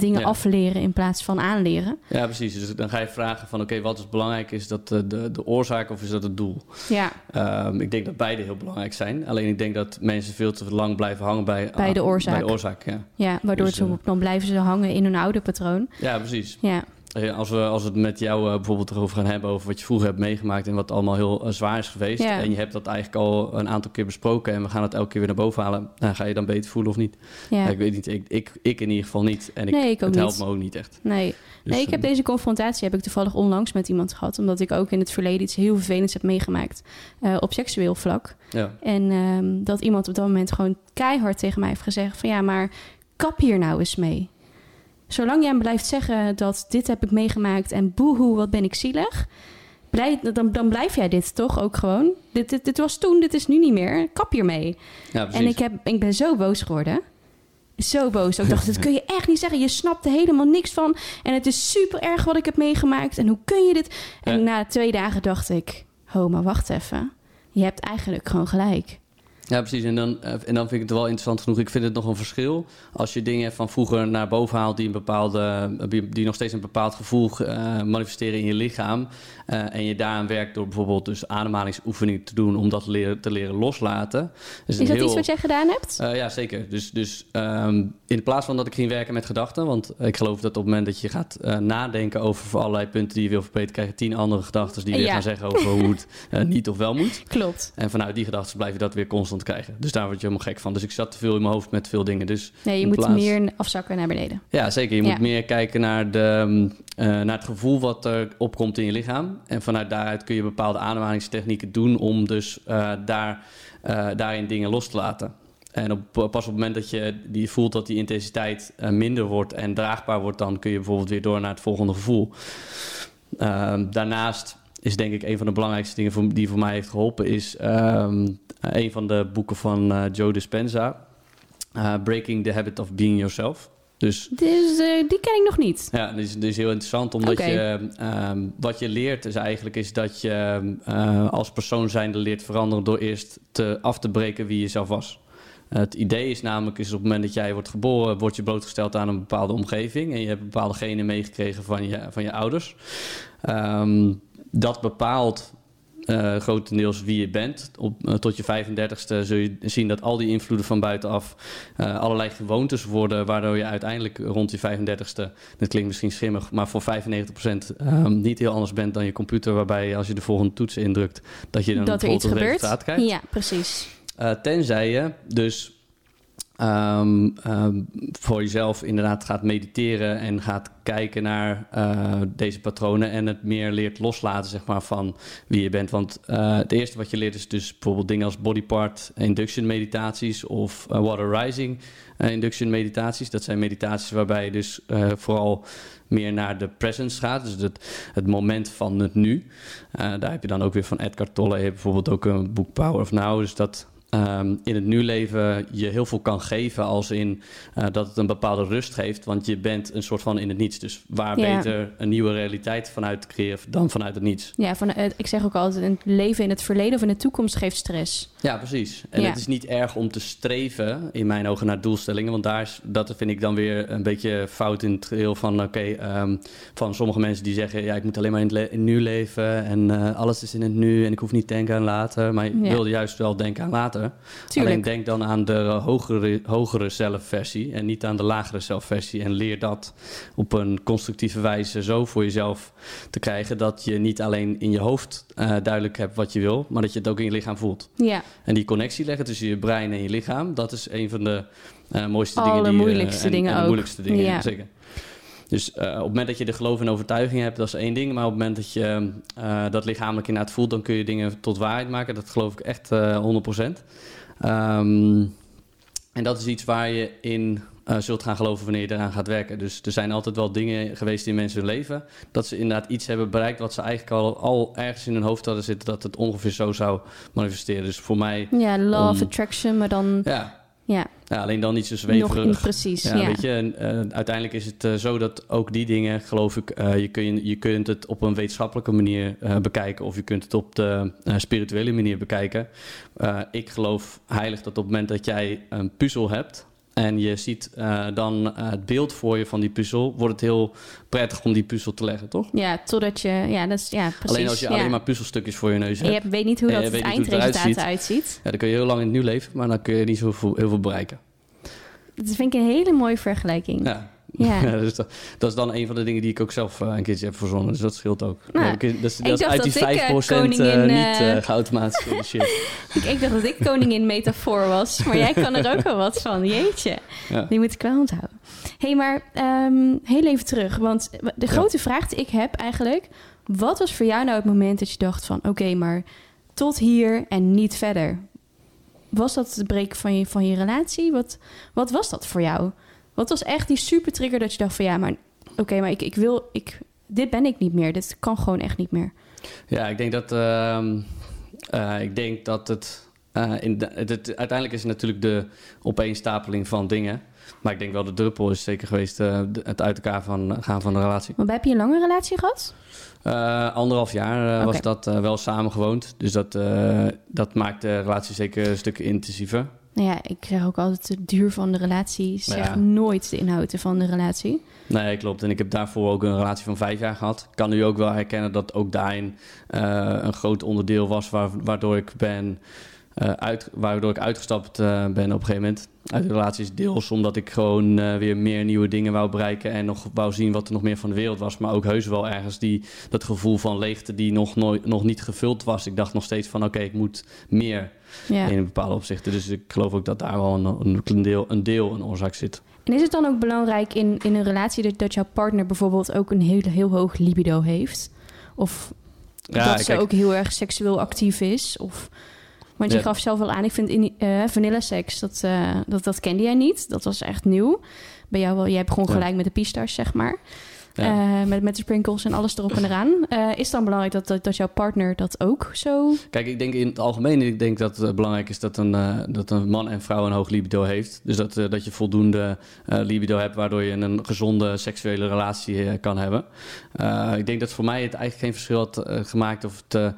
dingen Ja. afleren in plaats van aanleren. Ja, precies. Dus dan ga je vragen van oké, wat is belangrijk? Is dat de, de, de oorzaak of is dat het doel? Ja, Ehm, ik denk dat beide heel belangrijk zijn. Alleen ik denk dat mensen veel te lang blijven hangen bij, Bij de ah, oorzaak. Bij de oorzaak, ja. ja waardoor Dus, ze, eh, dan blijven ze hangen in hun oude patroon. Ja, precies. Ja, Eh, Als we, als we het met jou eh, bijvoorbeeld erover gaan hebben... over wat je vroeger hebt meegemaakt... en wat allemaal heel eh, zwaar is geweest... Ja. en je hebt dat eigenlijk al een aantal keer besproken... en we gaan het elke keer weer naar boven halen... Nou, ga je dan beter voelen of niet? ja. Ik weet niet. Ik, ik, ik in ieder geval niet. En ik, Nee, ik ook het helpt niet. me ook niet echt. nee. Dus, nee, ik heb eh, deze confrontatie heb ik toevallig onlangs met iemand gehad. Omdat ik ook in het verleden iets heel vervelends heb meegemaakt eh, op seksueel vlak. Ja, En ehm, dat iemand op dat moment gewoon keihard tegen mij heeft gezegd van ja, maar kap hier nou eens mee. Zolang jij blijft zeggen dat dit heb ik meegemaakt en boehoe, wat ben ik zielig. Blijf, dan, dan blijf jij dit toch ook gewoon. Dit, dit, dit was toen, dit is nu niet meer. Kap hiermee. ja precies. En ik, heb, ik ben zo boos geworden. zo boos. Ik dacht, dat kun je echt niet zeggen. Je snapt er helemaal niks van. En het is super erg wat ik heb meegemaakt. En hoe kun je dit? En Ja. na twee dagen dacht ik, ho, maar wacht even. Je hebt eigenlijk gewoon gelijk. Ja, precies. En dan, eh, en dan vind ik het wel interessant genoeg. Ik vind het nog een verschil als je dingen van vroeger naar boven haalt die, een bepaalde, die- die nog steeds een bepaald gevoel eh, manifesteren in je lichaam. eh, en je daaraan werkt door bijvoorbeeld dus ademhalingsoefeningen te doen om dat leren, te leren loslaten. Is dat heel- iets wat jij gedaan hebt? Eh, ja, zeker. Dus, dus ehm, in plaats van dat ik ging werken met gedachten, want ik geloof dat op het moment dat je gaat eh, nadenken over allerlei punten die je wil verbeteren, krijg je tien andere gedachten die weer Ja. gaan zeggen over hoe het eh, niet of wel moet. Klopt. En vanuit die gedachten blijf je dat weer constant krijgen. Dus daar word je helemaal gek van. Dus ik zat te veel in mijn hoofd met veel dingen. Dus Nee, je moet plaats- meer afzakken naar beneden. Ja, zeker. Je Ja. moet meer kijken naar, de, mm, eh, naar het gevoel wat er opkomt in je lichaam. En vanuit daaruit kun je bepaalde ademhalingstechnieken doen om dus daar, daarin dingen los te laten. En op, pas op het moment dat je die voelt dat die intensiteit eh, minder wordt en draagbaar wordt, dan kun je bijvoorbeeld weer door naar het volgende gevoel. Ehm, daarnaast is denk ik een van de belangrijkste dingen voor, die voor mij heeft geholpen, is ehm, een van de boeken van eh, Joe Dispenza, eh, Breaking the Habit of Being Yourself. Dus Dus eh, die ken ik nog niet. ja, dit is, heel interessant, omdat je ehm, wat je leert is eigenlijk is dat je eh, als persoon zijnde leert veranderen door eerst te, af te breken wie je zelf was. Het idee is namelijk, is op het moment dat jij wordt geboren, word je blootgesteld aan een bepaalde omgeving en je hebt bepaalde genen meegekregen van je, van je ouders. Ehm, dat bepaalt eh, grotendeels wie je bent. Op, eh, tot je 35ste zul je zien dat al die invloeden van buitenaf eh, allerlei gewoontes worden, waardoor je uiteindelijk rond je 35ste, dat klinkt misschien schimmig, maar voor 95% ehm, niet heel anders bent dan je computer, waarbij als je de volgende toets indrukt, dat je dan dat er iets gebeurt. krijgt. Ja, precies. Eh, tenzij je dus ehm, ehm, voor jezelf inderdaad gaat mediteren en gaat kijken naar eh, deze patronen en het meer leert loslaten zeg maar, van wie je bent. Want eh, het eerste wat je leert is dus bijvoorbeeld dingen als body part induction meditaties of water rising induction meditaties. Dat zijn meditaties waarbij je dus vooral meer naar de presence gaat, dus het, het moment van het nu. Eh, daar heb je dan ook weer van Edgar Tolle, je bijvoorbeeld ook een boek Power of Now, dus dat ehm, in het nu leven je heel veel kan geven als in eh, dat het een bepaalde rust geeft, want je bent een soort van in het niets. Dus waar Ja. beter een nieuwe realiteit vanuit te creëren dan vanuit het niets. Ja, van, eh, ik zeg ook altijd, een leven in het verleden of in de toekomst geeft stress. Ja, precies. En Ja. het is niet erg om te streven, in mijn ogen, naar doelstellingen. Want daar is, dat vind ik dan weer een beetje fout in het geheel van... oké, ehm, van sommige mensen die zeggen... ja, ik moet alleen maar in het, le- in het nu leven... en eh, alles is in het nu en ik hoef niet te denken aan later. Maar je Ja. wil juist wel denken aan later. Alleen Tuurlijk. denk dan aan de hogere, hogere zelfversie... en niet aan de lagere zelfversie. En leer dat op een constructieve wijze zo voor jezelf te krijgen... dat je niet alleen in je hoofd eh, duidelijk hebt wat je wil... maar dat je het ook in je lichaam voelt. Ja, En die connectie leggen tussen je brein en je lichaam, dat is een van de eh, mooiste dingen. Die, eh, Allermoeilijkste en- dingen en de ook. moeilijkste dingen, Ja. zeker. Dus eh, op het moment dat je de geloof en overtuiging hebt, dat is één ding. Maar op het moment dat je eh, dat lichamelijk inderdaad voelt, dan kun je dingen tot waarheid maken. Dat geloof ik echt eh 100%. Ehm, en dat is iets waar je in eh, zult gaan geloven wanneer je eraan gaat werken. Dus er zijn altijd wel dingen geweest in mensen hun leven. Dat ze inderdaad iets hebben bereikt wat ze eigenlijk al, al ergens in hun hoofd hadden zitten. Dat het ongeveer zo zou manifesteren. Dus voor mij, ja law of attraction, maar dan... ja, Ja, ja alleen dan niet zo zweverig. precies. Ja, Ja, weet je, en, eh, uiteindelijk is het eh, zo dat ook die dingen, geloof ik, eh, je, kun, je kunt het op een wetenschappelijke manier bekijken of je kunt het op de spirituele manier bekijken. Ik geloof heilig dat op het moment dat jij een puzzel hebt en je ziet eh, dan eh, het beeld voor je van die puzzel, wordt het heel prettig om die puzzel te leggen, toch? Ja, totdat je... Ja, dat is, ja precies. alleen als je ja. alleen maar puzzelstukjes voor je neus En hebt, je weet niet hoe En dat het eindresultaat eruit ziet. ja, dan kun je heel lang in het nu leven, maar dan kun je niet zo veel, heel veel bereiken. Dat vind ik een hele mooie vergelijking. Ja. Ja. Ja, dus dat, dat is dan een van de dingen die ik ook zelf eh, een keertje heb verzonnen. Dus dat scheelt ook. Nou, Ja, ik- dat is, ik dat is dacht uit die dat ik, 5% eh, eh, koningin, niet eh geautomatisch gerealiseerd. Ik, ik dacht dat ik koningin metafoor was, maar jij kan er ook wel wat van. Jeetje, Ja. die moet ik wel onthouden. Hé, hey, maar ehm, heel even terug. Want de grote vraag die ik heb eigenlijk... wat was voor jou nou het moment dat je dacht van... oké, maar tot hier en niet verder? Was dat het breken van je, van je relatie? Wat, wat was dat voor jou? Wat was echt die super trigger dat je dacht van... ja, maar oké, maar ik, ik wil... Ik, dit ben ik niet meer. Dit kan gewoon echt niet meer. Ja, ik denk dat, ehm, eh, ik denk dat het eh, in de- het, het- uiteindelijk is het natuurlijk de opeenstapeling van dingen. Maar ik denk wel de druppel is zeker geweest eh, het uit elkaar van, gaan van de relatie. Want heb je een lange relatie gehad? Eh, anderhalf jaar was dat wel samen gewoond. Dus dat, dat maakt de relatie zeker een stuk intensiever. Nou ja, ik zeg ook altijd de duur van de relatie. Zeg Ja. nooit de inhoud van de relatie. Nee, klopt. En ik heb daarvoor ook een relatie van vijf jaar gehad. Ik kan nu ook wel herkennen dat ook daarin eh, een groot onderdeel was waar, waardoor ik ben. eh, uit, waardoor ik uitgestapt eh, ben op een gegeven moment uit de relaties. Deels omdat ik gewoon weer meer nieuwe dingen wou bereiken en nog wou zien wat er nog meer van de wereld was. Maar ook heus wel ergens die, dat gevoel van leegte die nog, nooit, nog niet gevuld was. Ik dacht nog steeds van oké, ik moet meer Ja. in bepaalde opzichten. Dus ik geloof ook dat daar wel een, een, deel, een deel een oorzaak zit. En is het dan ook belangrijk in, in een relatie dat, dat jouw partner bijvoorbeeld ook een heel, heel hoog libido heeft? Of dat ze ook heel erg seksueel actief is? Of, want je Ja. gaf zelf al aan, ik vind in, eh vanilla seks, dat, eh, dat, dat kende jij niet. Dat was echt nieuw. Bij jou wel, jij begon Ja. gelijk met de pistars, zeg maar. Ja. Eh, met, met de sprinkles en alles erop en eraan. Eh, is het dan belangrijk dat, dat, dat jouw partner dat ook zo... Kijk, ik denk in het algemeen ik denk dat het belangrijk is dat een, eh, dat een man en vrouw een hoog libido heeft. Dus dat, dat je voldoende libido hebt, waardoor je een gezonde seksuele relatie kan hebben. Ik denk dat voor mij het eigenlijk geen verschil had gemaakt of het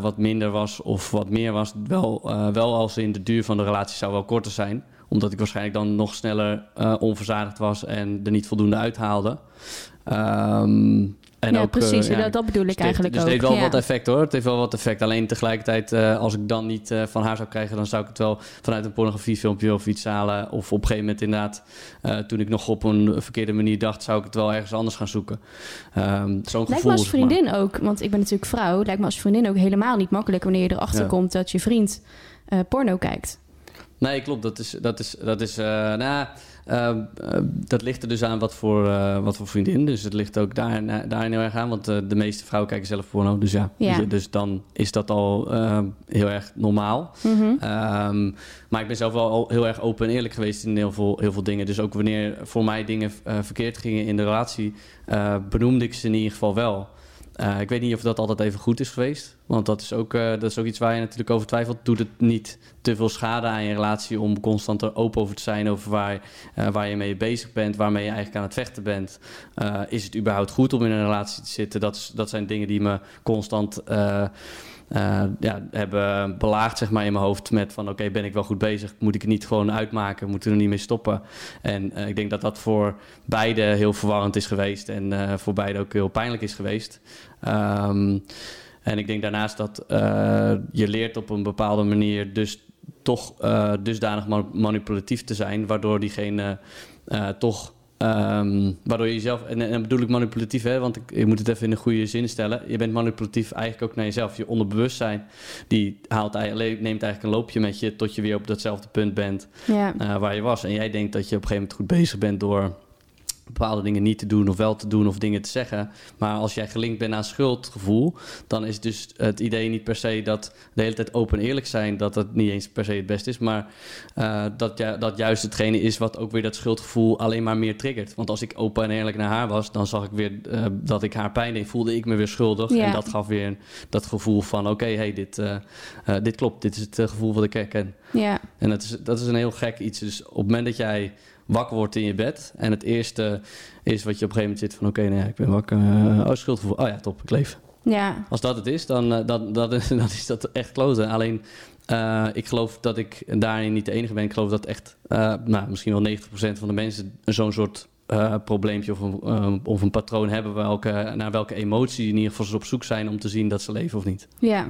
wat minder was of wat meer was. Wel, wel als in de duur van de relatie zou wel korter zijn omdat ik waarschijnlijk dan nog sneller onverzadigd was en er niet voldoende uithaalde. Ehm, en ja, ook, eh, precies. ja, dat, bedoel ik dus eigenlijk dus ook. het heeft wel ja. wat effect hoor. Het heeft wel wat effect. Alleen tegelijkertijd, eh, als ik dan niet eh, van haar zou krijgen, dan zou ik het wel vanuit een pornografiefilmpje of iets halen. Of op een gegeven moment inderdaad, eh, toen ik nog op een verkeerde manier dacht, zou ik het wel ergens anders gaan zoeken. Ehm, Zo'n Lijkt gevoel. me als maar. vriendin ook, want ik ben natuurlijk vrouw. Lijkt me als vriendin ook helemaal niet makkelijk wanneer je erachter Ja. komt dat je vriend eh, porno kijkt. Nee, klopt. Dat is, dat is, dat is, eh, nou, eh, eh, dat ligt er dus aan wat voor, eh, wat voor vriendin. Dus het ligt ook daar, daarin heel erg aan. Want de meeste vrouwen kijken zelf porno. Dus ja, Ja. Dus, dus dan is dat al heel erg normaal. Mhm. Ehm, maar ik ben zelf wel heel erg open en eerlijk geweest in heel veel, heel veel dingen. Dus ook wanneer voor mij dingen verkeerd gingen in de relatie, benoemde ik ze in ieder geval wel. Eh, ik weet niet of dat altijd even goed is geweest. Want dat is, ook, eh, dat is ook iets waar je natuurlijk over twijfelt. Doet het niet te veel schade aan je relatie om constant er open over te zijn over waar, eh, waar je mee bezig bent, waarmee je eigenlijk aan het vechten bent? Is het überhaupt goed om in een relatie te zitten? Dat, is, dat zijn dingen die me constant eh, ja, hebben belaagd zeg maar, in mijn hoofd met van oké, ben ik wel goed bezig? Moet ik het niet gewoon uitmaken? Moeten we er niet mee stoppen? En eh, ik denk dat dat voor beide heel verwarrend is geweest en eh, voor beide ook heel pijnlijk is geweest. Ehm, en ik denk daarnaast dat je leert op een bepaalde manier dus toch dusdanig ma- manipulatief te zijn, waardoor diegene toch. Ehm, waardoor je jezelf, en, en dan bedoel ik manipulatief, hè, want ik, je moet het even in een goede zin stellen. Je bent manipulatief eigenlijk ook naar jezelf. Je onderbewustzijn die haalt, eigenlijk- neemt eigenlijk een loopje met je tot je weer op datzelfde punt bent Ja. eh, waar je was. En jij denkt dat je op een gegeven moment goed bezig bent door bepaalde dingen niet te doen of wel te doen of dingen te zeggen. Maar als jij gelinkt bent aan schuldgevoel, dan is dus het idee niet per se dat de hele tijd open en eerlijk zijn, dat dat niet eens per se het beste is, maar eh, dat, ja, dat juist hetgene is wat ook weer dat schuldgevoel alleen maar meer triggert. Want als ik open en eerlijk naar haar was, dan zag ik weer eh, dat ik haar pijn deed, voelde ik me weer schuldig. Ja. En dat gaf weer dat gevoel van oké, hey, dit, eh, dit klopt, dit is het gevoel wat ik herken. ja. En dat is, dat is een heel gek iets. Dus op het moment dat jij wakker wordt in je bed... en het eerste is wat je op een gegeven moment zit van... oké, nou ja, ik ben wakker, eh, oh, schuldgevoel, oh ja, top, ik leef. Ja. Als dat het is, dan, eh, dan, dan, dan is dat echt kloten. Alleen, eh, ik geloof dat ik daarin niet de enige ben. Ik geloof dat echt, nou, misschien wel 90% van de mensen... zo'n soort eh, probleempje of een, of een patroon hebben... Welke, naar welke emotie in ieder geval ze op zoek zijn... om te zien dat ze leven of niet. Ja.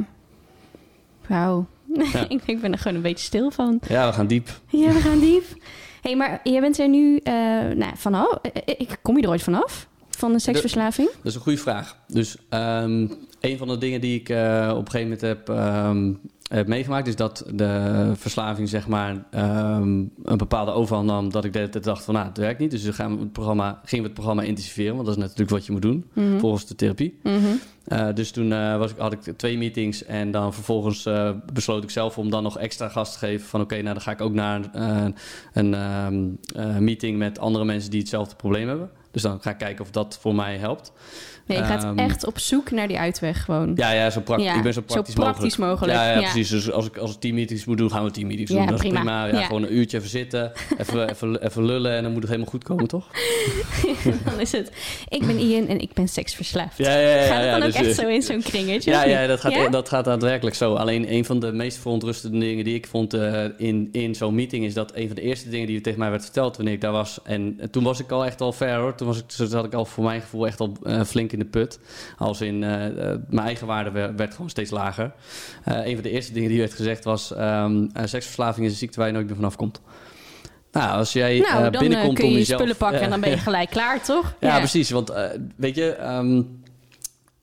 Wauw. Ja. ik, ik ben er gewoon een beetje stil van. Ja, we gaan diep. Ja, we gaan diep. hey, maar jij bent er nu eh, nou, vanaf. eh, ik kom je er ooit vanaf? Van de seksverslaving? Dat is een goede vraag. Dus ehm, een van de dingen die ik eh, op een gegeven moment heb, ehm, heb meegemaakt... is dat de verslaving zeg maar ehm, een bepaalde overhand nam... dat ik de hele tijd dacht van, nou, het werkt niet. Dus dan gaan we het programma, gingen we het programma intensiveren... want dat is natuurlijk wat je moet doen Mhm. volgens de therapie. Mhm. Eh, dus toen eh, was ik, had ik twee meetings en dan vervolgens eh, besloot ik zelf om dan nog extra gas te geven. Van oké, nou dan ga ik ook naar eh, een ehm, eh, meeting met andere mensen die hetzelfde probleem hebben. Dus dan ga ik kijken of dat voor mij helpt. Nee, je gaat Ehm, echt op zoek naar die uitweg gewoon. Ja, ja, zo praktisch. Ja, ik ben zo zo praktisch, praktisch mogelijk, Ja, ja, ja. precies. Dus als ik, als teammeetings moet doen, gaan we teammeetings doen. Dat prima. is prima. Ja. Gewoon een uurtje even zitten, even, even, even lullen en dan moet het helemaal goed komen, toch? dan is het, ik ben Ian en ik ben seksverslaafd. Ja, ja, ja. Gaat het dan ook dus, echt eh, zo in zo'n kringetje? Ja, ja, dat gaat, dat gaat daadwerkelijk zo. Alleen een van de meest verontrustende dingen die ik vond eh, in, in zo'n meeting... is dat een van de eerste dingen die tegen mij werd verteld wanneer ik daar was... en eh, toen was ik al echt al ver hoor. Toen was ik, toen zat ik al voor mijn gevoel echt al eh, flink in de put. Als in, eh, eh, mijn eigen waarde werd, gewoon steeds lager. Eh, een van de eerste dingen die werd gezegd was... ehm, eh, seksverslaving is een ziekte waar je nooit meer vanaf komt. Nou, als jij Nou, dan binnenkomt kun je om je spullen pakken en dan ben je gelijk klaar, toch? Ja, precies. Want weet je, ehm,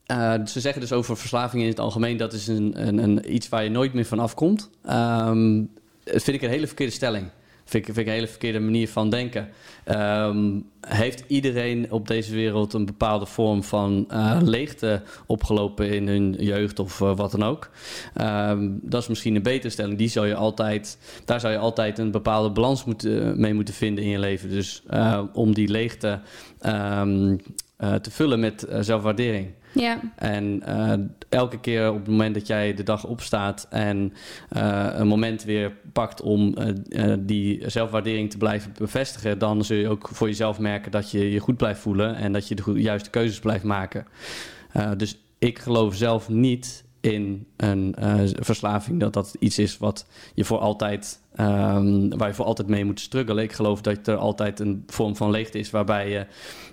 eh, ze zeggen dus over verslaving in het algemeen... dat is een, een, een, iets waar je nooit meer van afkomt. Ehm dat vind ik een hele verkeerde stelling. Vind ik, vind een hele verkeerde manier van denken. Ehm, heeft iedereen op deze wereld een bepaalde vorm van eh, leegte opgelopen in hun jeugd of eh, wat dan ook? Ehm, dat is misschien een betere stelling. Die zou je altijd, daar zou je altijd een bepaalde balans moeten, mee moeten vinden in je leven. Dus eh, om die leegte ehm, eh, te vullen met eh, zelfwaardering. Ja, En eh, elke keer op het moment dat jij de dag opstaat en eh, een moment weer pakt om eh, die zelfwaardering te blijven bevestigen, dan zul je ook voor jezelf merken dat je je goed blijft voelen en dat je de juiste keuzes blijft maken. Dus ik geloof zelf niet in een verslaving dat dat iets is wat je voor altijd, ehm, waar je voor altijd mee moet struggelen. Ik geloof dat er altijd een vorm van leegte is waarbij je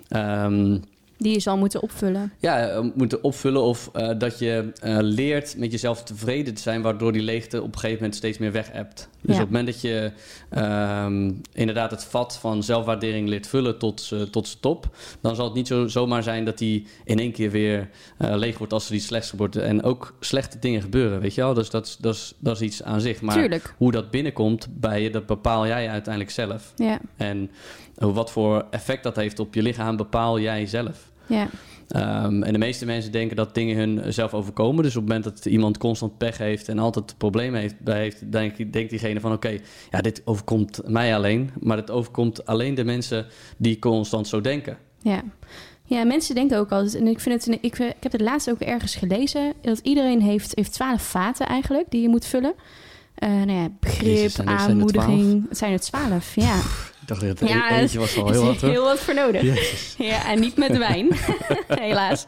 ehm, die je zal moeten opvullen. ja, eh, moeten opvullen of eh, dat je eh, leert met jezelf tevreden te zijn, waardoor die leegte op een gegeven moment steeds meer weg hebt. Dus Ja. op het moment dat je ehm, inderdaad het vat van zelfwaardering leert vullen tot, tot zijn top, dan zal het niet zo, zomaar zijn dat die in één keer weer eh, leeg wordt als er iets slechts wordt. En ook slechte dingen gebeuren, weet je wel. Dus dat, is- dat, is, dat is iets aan zich. Maar Tuurlijk. hoe dat binnenkomt bij je, dat bepaal jij uiteindelijk zelf. Ja, En wat voor effect dat heeft op je lichaam, bepaal jij zelf. Ja. Ehm, en de meeste mensen denken dat dingen hun zelf overkomen. Dus op het moment dat iemand constant pech heeft en altijd problemen heeft, bij heeft denk, denkt diegene van oké, ja, dit overkomt mij alleen. Maar het overkomt alleen de mensen die constant zo denken. Ja. Ja, mensen denken ook altijd, en ik, vind het, ik, ik heb het laatst ook ergens gelezen, dat iedereen heeft, heeft twaalf vaten eigenlijk die je moet vullen. Eh nou ja, begrip, Jezus, zijn zijn aanmoediging. Het zijn er twaalf, ja. Dacht dat Ja, e- eentje was al heel wat. hoor. heel wat voor nodig. Ja, en niet met wijn. Helaas.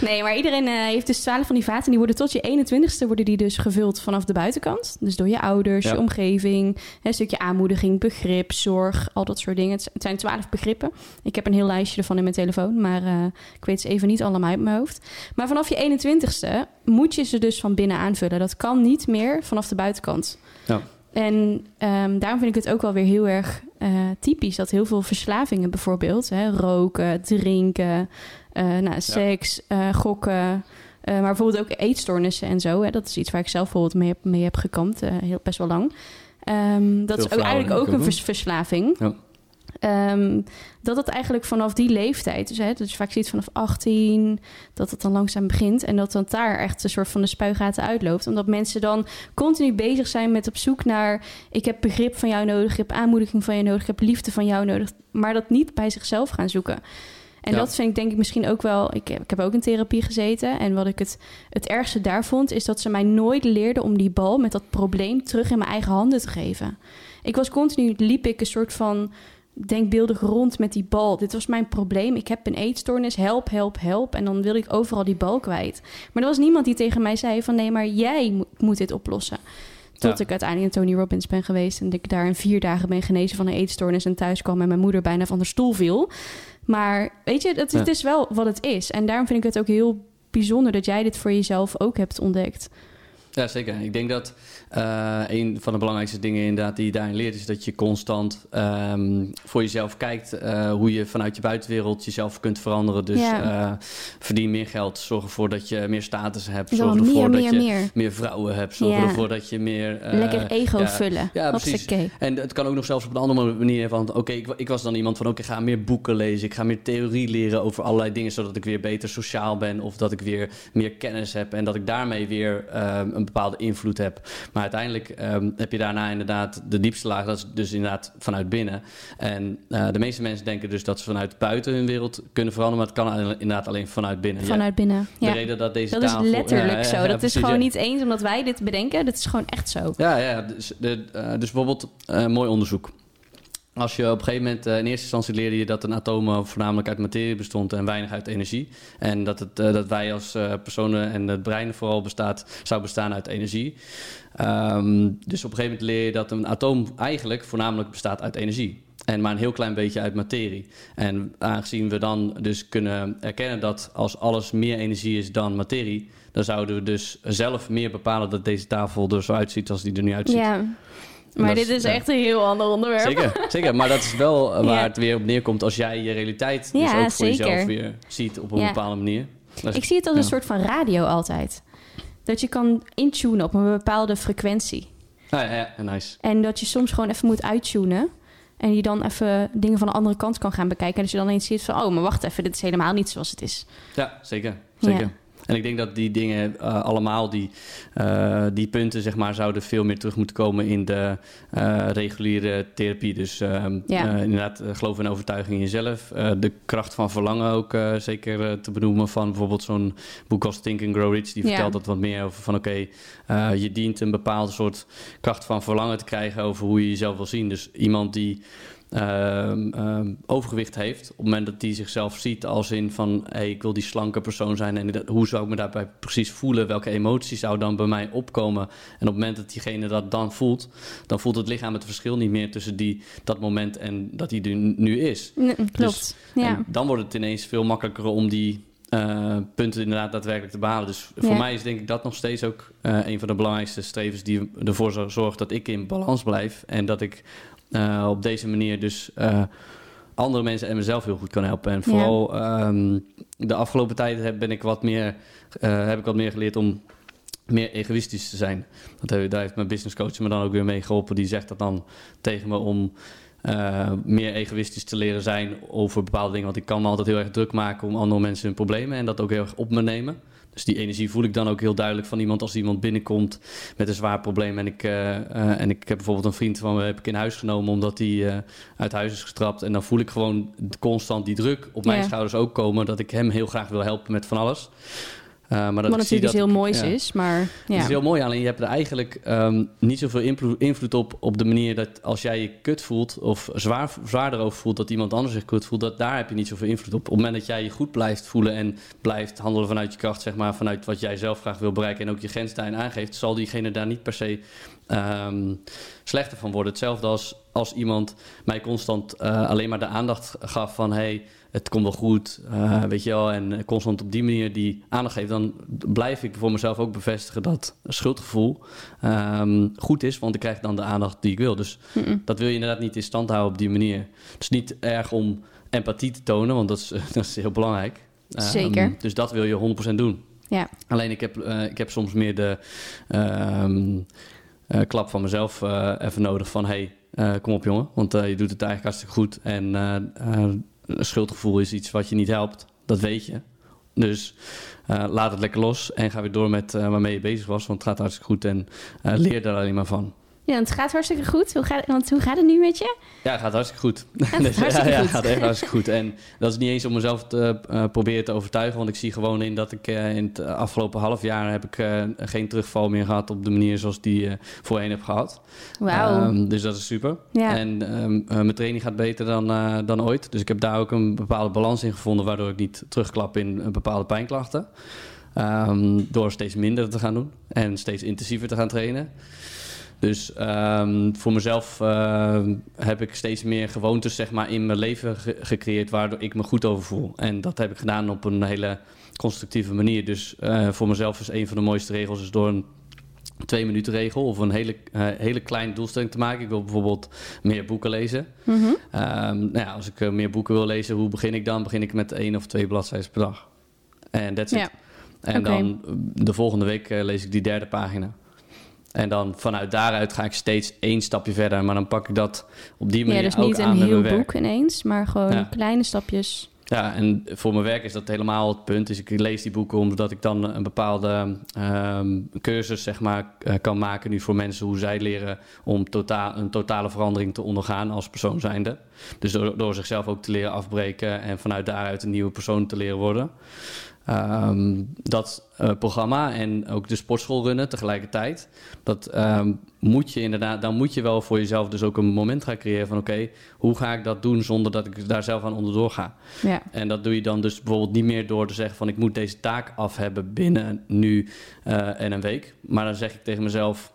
Nee, maar iedereen eh, heeft dus twaalf van die vaten. Die worden tot je 21ste worden die dus gevuld vanaf de buitenkant. Dus door je ouders, Ja. je omgeving. Een stukje aanmoediging, begrip, zorg, al dat soort dingen. Het Het zijn twaalf begrippen. Ik heb een heel lijstje ervan in mijn telefoon. Maar eh, ik weet ze even niet allemaal uit mijn hoofd. Maar vanaf je 21ste moet je ze dus van binnen aanvullen. Dat kan niet meer vanaf de buitenkant. Ja. En ehm, daarom vind ik het ook wel weer heel erg eh, typisch dat heel veel verslavingen bijvoorbeeld, hè, roken, drinken, eh, nou, seks, eh, gokken, maar bijvoorbeeld ook eetstoornissen en zo. Hè, dat is iets waar ik zelf bijvoorbeeld mee heb, mee heb gekampt, heel, best wel lang. Ehm, dat Veel is ook eigenlijk ook een vers- verslaving. Ja. Ehm, dat het eigenlijk vanaf die leeftijd, dus hè, dat je vaak ziet vanaf 18, dat het dan langzaam begint en dat dan daar echt een soort van de spuigaten uitloopt. Omdat mensen dan continu bezig zijn met op zoek naar, ik heb begrip van jou nodig, ik heb aanmoediging van je nodig, ik heb liefde van jou nodig, maar dat niet bij zichzelf gaan zoeken. En Ja. dat vind ik denk ik misschien ook wel. Ik heb, ik heb ook in therapie gezeten. En wat ik het, het ergste daar vond, is dat ze mij nooit leerden om die bal met dat probleem terug in mijn eigen handen te geven. Ik was continu, liep ik een soort van denkbeeldig rond met die bal. Dit was mijn probleem. Ik heb een eetstoornis. Help, help, help. En dan wilde ik overal die bal kwijt. Maar er was niemand die tegen mij zei van nee, maar jij mo- moet dit oplossen. Tot Ja. ik uiteindelijk naar Tony Robbins ben geweest. En ik daar in vier dagen ben genezen van een eetstoornis. En thuis kwam en mijn moeder bijna van de stoel viel. Maar weet je, dat, Ja. het is wel wat het is. En daarom vind ik het ook heel bijzonder dat jij dit voor jezelf ook hebt ontdekt. Ja, zeker. Ik denk dat eh, een van de belangrijkste dingen inderdaad die je daarin leert... is dat je constant ehm, voor jezelf kijkt... eh, hoe je vanuit je buitenwereld jezelf kunt veranderen. Dus Ja. eh, verdien meer geld, zorg ervoor dat je meer status hebt... Zo zorg meer, ervoor dat meer, je meer. meer vrouwen hebt, zorg Ja. ervoor dat je meer... Lekker ego ja, vullen. ja, precies. En het kan ook nog zelfs op een andere manier van... oké, ik, ik was dan iemand van... oké, ik ga meer boeken lezen. Ik ga meer theorie leren over allerlei dingen... zodat ik weer beter sociaal ben... of dat ik weer meer kennis heb... en dat ik daarmee weer eh, een bepaalde invloed. Maar uiteindelijk ehm, heb je daarna inderdaad de diepste laag, dat is dus inderdaad vanuit binnen. En uh, de meeste mensen denken dus dat ze vanuit buiten hun wereld kunnen veranderen, maar het kan inderdaad alleen vanuit binnen. Vanuit binnen. Ja. De reden dat deze dat tafel, is letterlijk ja, zo. ja, dat precies, is gewoon niet eens omdat wij dit bedenken. Dat is gewoon echt zo. Ja, ja dus, de, uh, dus bijvoorbeeld uh, mooi onderzoek. Als je op een gegeven moment, uh, in eerste instantie leerde je dat een atoom voornamelijk uit materie bestond en weinig uit energie. En dat, het, uh, dat wij als personen en het brein vooral bestaat, zou bestaan uit energie. Um, dus op een gegeven moment leer je dat een atoom eigenlijk voornamelijk bestaat uit energie. En maar een heel klein beetje uit materie. En aangezien we dan dus kunnen erkennen dat als alles meer energie is dan materie, dan zouden we dus zelf meer bepalen dat deze tafel er zo uitziet als die er nu uitziet. Ja. Maar dit is, is ja. echt een heel ander onderwerp. Zeker, zeker. maar dat is wel waar ja. het weer op neerkomt als jij je realiteit dus ook voor zeker. jezelf weer ziet op een bepaalde manier. Is, Ik zie het als een soort van radio altijd. Dat je kan intunen op een bepaalde frequentie. Ah, ja, ja, nice. En dat je soms gewoon even moet uittunen. En je dan even dingen van de andere kant kan gaan bekijken. En dat je dan eens ziet van, oh, maar wacht even, dit is helemaal niet zoals het is. Ja, zeker. zeker. En ik denk dat die dingen uh, allemaal, die, uh, die punten, zeg maar, zouden veel meer terug moeten komen in de uh, reguliere therapie. Dus ja. inderdaad, geloof en overtuiging in jezelf. de kracht van verlangen ook zeker te benoemen van bijvoorbeeld zo'n boek als Think and Grow Rich. Die vertelt ja. dat wat meer over van oké, okay, je dient een bepaalde soort kracht van verlangen te krijgen over hoe je jezelf wil zien. Dus iemand die overgewicht heeft. Op het moment dat hij zichzelf ziet als in van... Hey, ik wil die slanke persoon zijn. En hoe zou ik me daarbij precies voelen? Welke emoties zou dan bij mij opkomen? En op het moment dat diegene dat dan voelt... dan voelt het lichaam het verschil niet meer tussen die, dat moment en dat hij er nu is. Nee, klopt, dus, ja. Dan wordt het ineens veel makkelijker om die... Uh, punten inderdaad daadwerkelijk te behalen. Dus voor mij is denk ik dat nog steeds ook uh, een van de belangrijkste strevens die ervoor zorgt dat ik in balans blijf en dat ik uh, op deze manier dus uh, andere mensen en mezelf heel goed kan helpen. En vooral ja. um, de afgelopen tijd heb, ben ik wat meer, uh, heb ik wat meer geleerd om meer egoïstisch te zijn. Dat, daar heeft mijn business coach me dan ook weer mee geholpen. Die zegt dat dan tegen me om uh, meer egoïstisch te leren zijn over bepaalde dingen. Want ik kan me altijd heel erg druk maken om andere mensen hun problemen en dat ook heel erg op me nemen. Dus die energie voel ik dan ook heel duidelijk van iemand als iemand binnenkomt met een zwaar probleem. En ik, uh, uh, en ik heb bijvoorbeeld een vriend van me heb ik in huis genomen omdat hij uh, uit huis is getrapt. En dan voel ik gewoon constant die druk op mijn Ja. schouders ook komen dat ik hem heel graag wil helpen met van alles. Uh, maar dat Wat natuurlijk iets dat heel ik- moois ja. is, maar Het ja. is heel mooi, alleen je hebt er eigenlijk ehm, niet zoveel invloed, invloed op op de manier dat als jij je kut voelt of zwaar, zwaar erover voelt dat iemand anders zich kut voelt, dat daar heb je niet zoveel invloed op. Op het moment dat jij je goed blijft voelen en blijft handelen vanuit je kracht, zeg maar, vanuit wat jij zelf graag wil bereiken en ook je grens daarin aangeeft, zal diegene daar niet per se ehm, slechter van worden. Hetzelfde als als iemand mij constant eh, alleen maar de aandacht gaf van hey, het komt wel goed, eh, weet je wel, en constant op die manier die aandacht geeft, dan blijf ik voor mezelf ook bevestigen dat schuldgevoel ehm, goed is, want ik krijg dan de aandacht die ik wil. Dus dat wil je inderdaad niet in stand houden op die manier. Het is niet erg om empathie te tonen, want dat is, dat is heel belangrijk. Ehm, Zeker. dus dat wil je 100% doen. Ja. Alleen ik heb, eh, ik heb soms meer de ehm, eh, klap van mezelf even nodig van... hey, kom op jongen, want je doet het eigenlijk hartstikke goed. En een schuldgevoel is iets wat je niet helpt, dat weet je. Dus eh, laat het lekker los en ga weer door met eh, waarmee je bezig was. Want het gaat hartstikke goed en eh, leer daar alleen maar van. Ja, het gaat hartstikke goed. Hoe gaat, want hoe gaat het nu met je? Ja, het gaat hartstikke goed. gaat Dus, hartstikke ja, goed. het gaat echt hartstikke goed. En dat is niet eens om mezelf te eh, proberen te overtuigen. Want ik zie gewoon in dat ik eh, in het afgelopen half jaar heb ik eh, geen terugval meer gehad op de manier zoals die eh voorheen heb gehad. Wauw. Ehm, dus dat is super. Ja. En ehm, eh, mijn training gaat beter dan, eh, dan ooit. Dus ik heb daar ook een bepaalde balans in gevonden, waardoor ik niet terugklap in eh, bepaalde pijnklachten. Ehm, door steeds minder te gaan doen en steeds intensiever te gaan trainen. Dus ehm, voor mezelf ehm, heb ik steeds meer gewoontes zeg maar, in mijn leven ge- gecreëerd waardoor ik me goed over voel. En dat heb ik gedaan op een hele constructieve manier. Dus eh, voor mezelf is een van de mooiste regels is door een twee minuten regel of een hele, eh, hele kleine doelstelling te maken. Ik wil bijvoorbeeld meer boeken lezen. Mhm. Ehm, nou ja, als ik eh, meer boeken wil lezen, hoe begin ik dan? Begin ik met één of twee bladzijden per dag. En that's it. Ja. En dan de volgende week lees ik die derde pagina. En dan vanuit daaruit ga ik steeds één stapje verder. Maar dan pak ik dat op die manier Ja, dus ook niet aan een met heel mijn werk. boek ineens, maar gewoon Ja. kleine stapjes. Ja, en voor mijn werk is dat helemaal het punt. Dus ik lees die boeken omdat ik dan een bepaalde ehm, cursus zeg maar, eh, kan maken nu voor mensen hoe zij leren om totaal, een totale verandering te ondergaan als persoon zijnde. Dus door, door zichzelf ook te leren afbreken en vanuit daaruit een nieuwe persoon te leren worden. Ehm, dat uh, programma en ook de sportschool runnen tegelijkertijd. Dat um, moet je inderdaad, dan moet je wel voor jezelf dus ook een moment gaan creëren van oké, hoe ga ik dat doen zonder dat ik daar zelf aan onderdoor ga. Ja. En dat doe je dan dus bijvoorbeeld niet meer door te zeggen van ik moet deze taak af hebben binnen nu uh, en een week. Maar dan zeg ik tegen mezelf,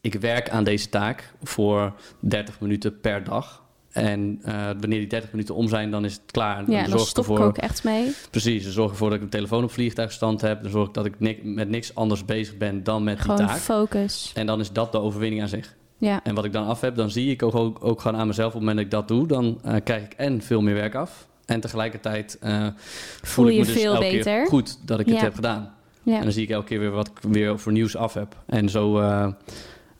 ik werk aan deze taak voor 30 minuten per dag. En uh, wanneer die 30 minuten om zijn, dan is het klaar. Ja, dan, dan stop ervoor, ik ook echt mee. Precies, dan zorg ervoor dat ik mijn telefoon op vliegtuigstand heb. Dan zorg ik dat ik ni met niks anders bezig ben dan met gewoon die taak. focus. En dan is dat de overwinning aan zich. Ja. En wat ik dan af heb, dan zie ik ook, ook, ook gewoon aan mezelf... op het moment dat ik dat doe, dan uh, krijg ik en veel meer werk af... en tegelijkertijd uh, voel, ik me dus veel elke beter. keer goed dat ik Ja. het heb gedaan. Ja. En dan zie ik elke keer weer wat ik weer voor nieuws af heb. En zo,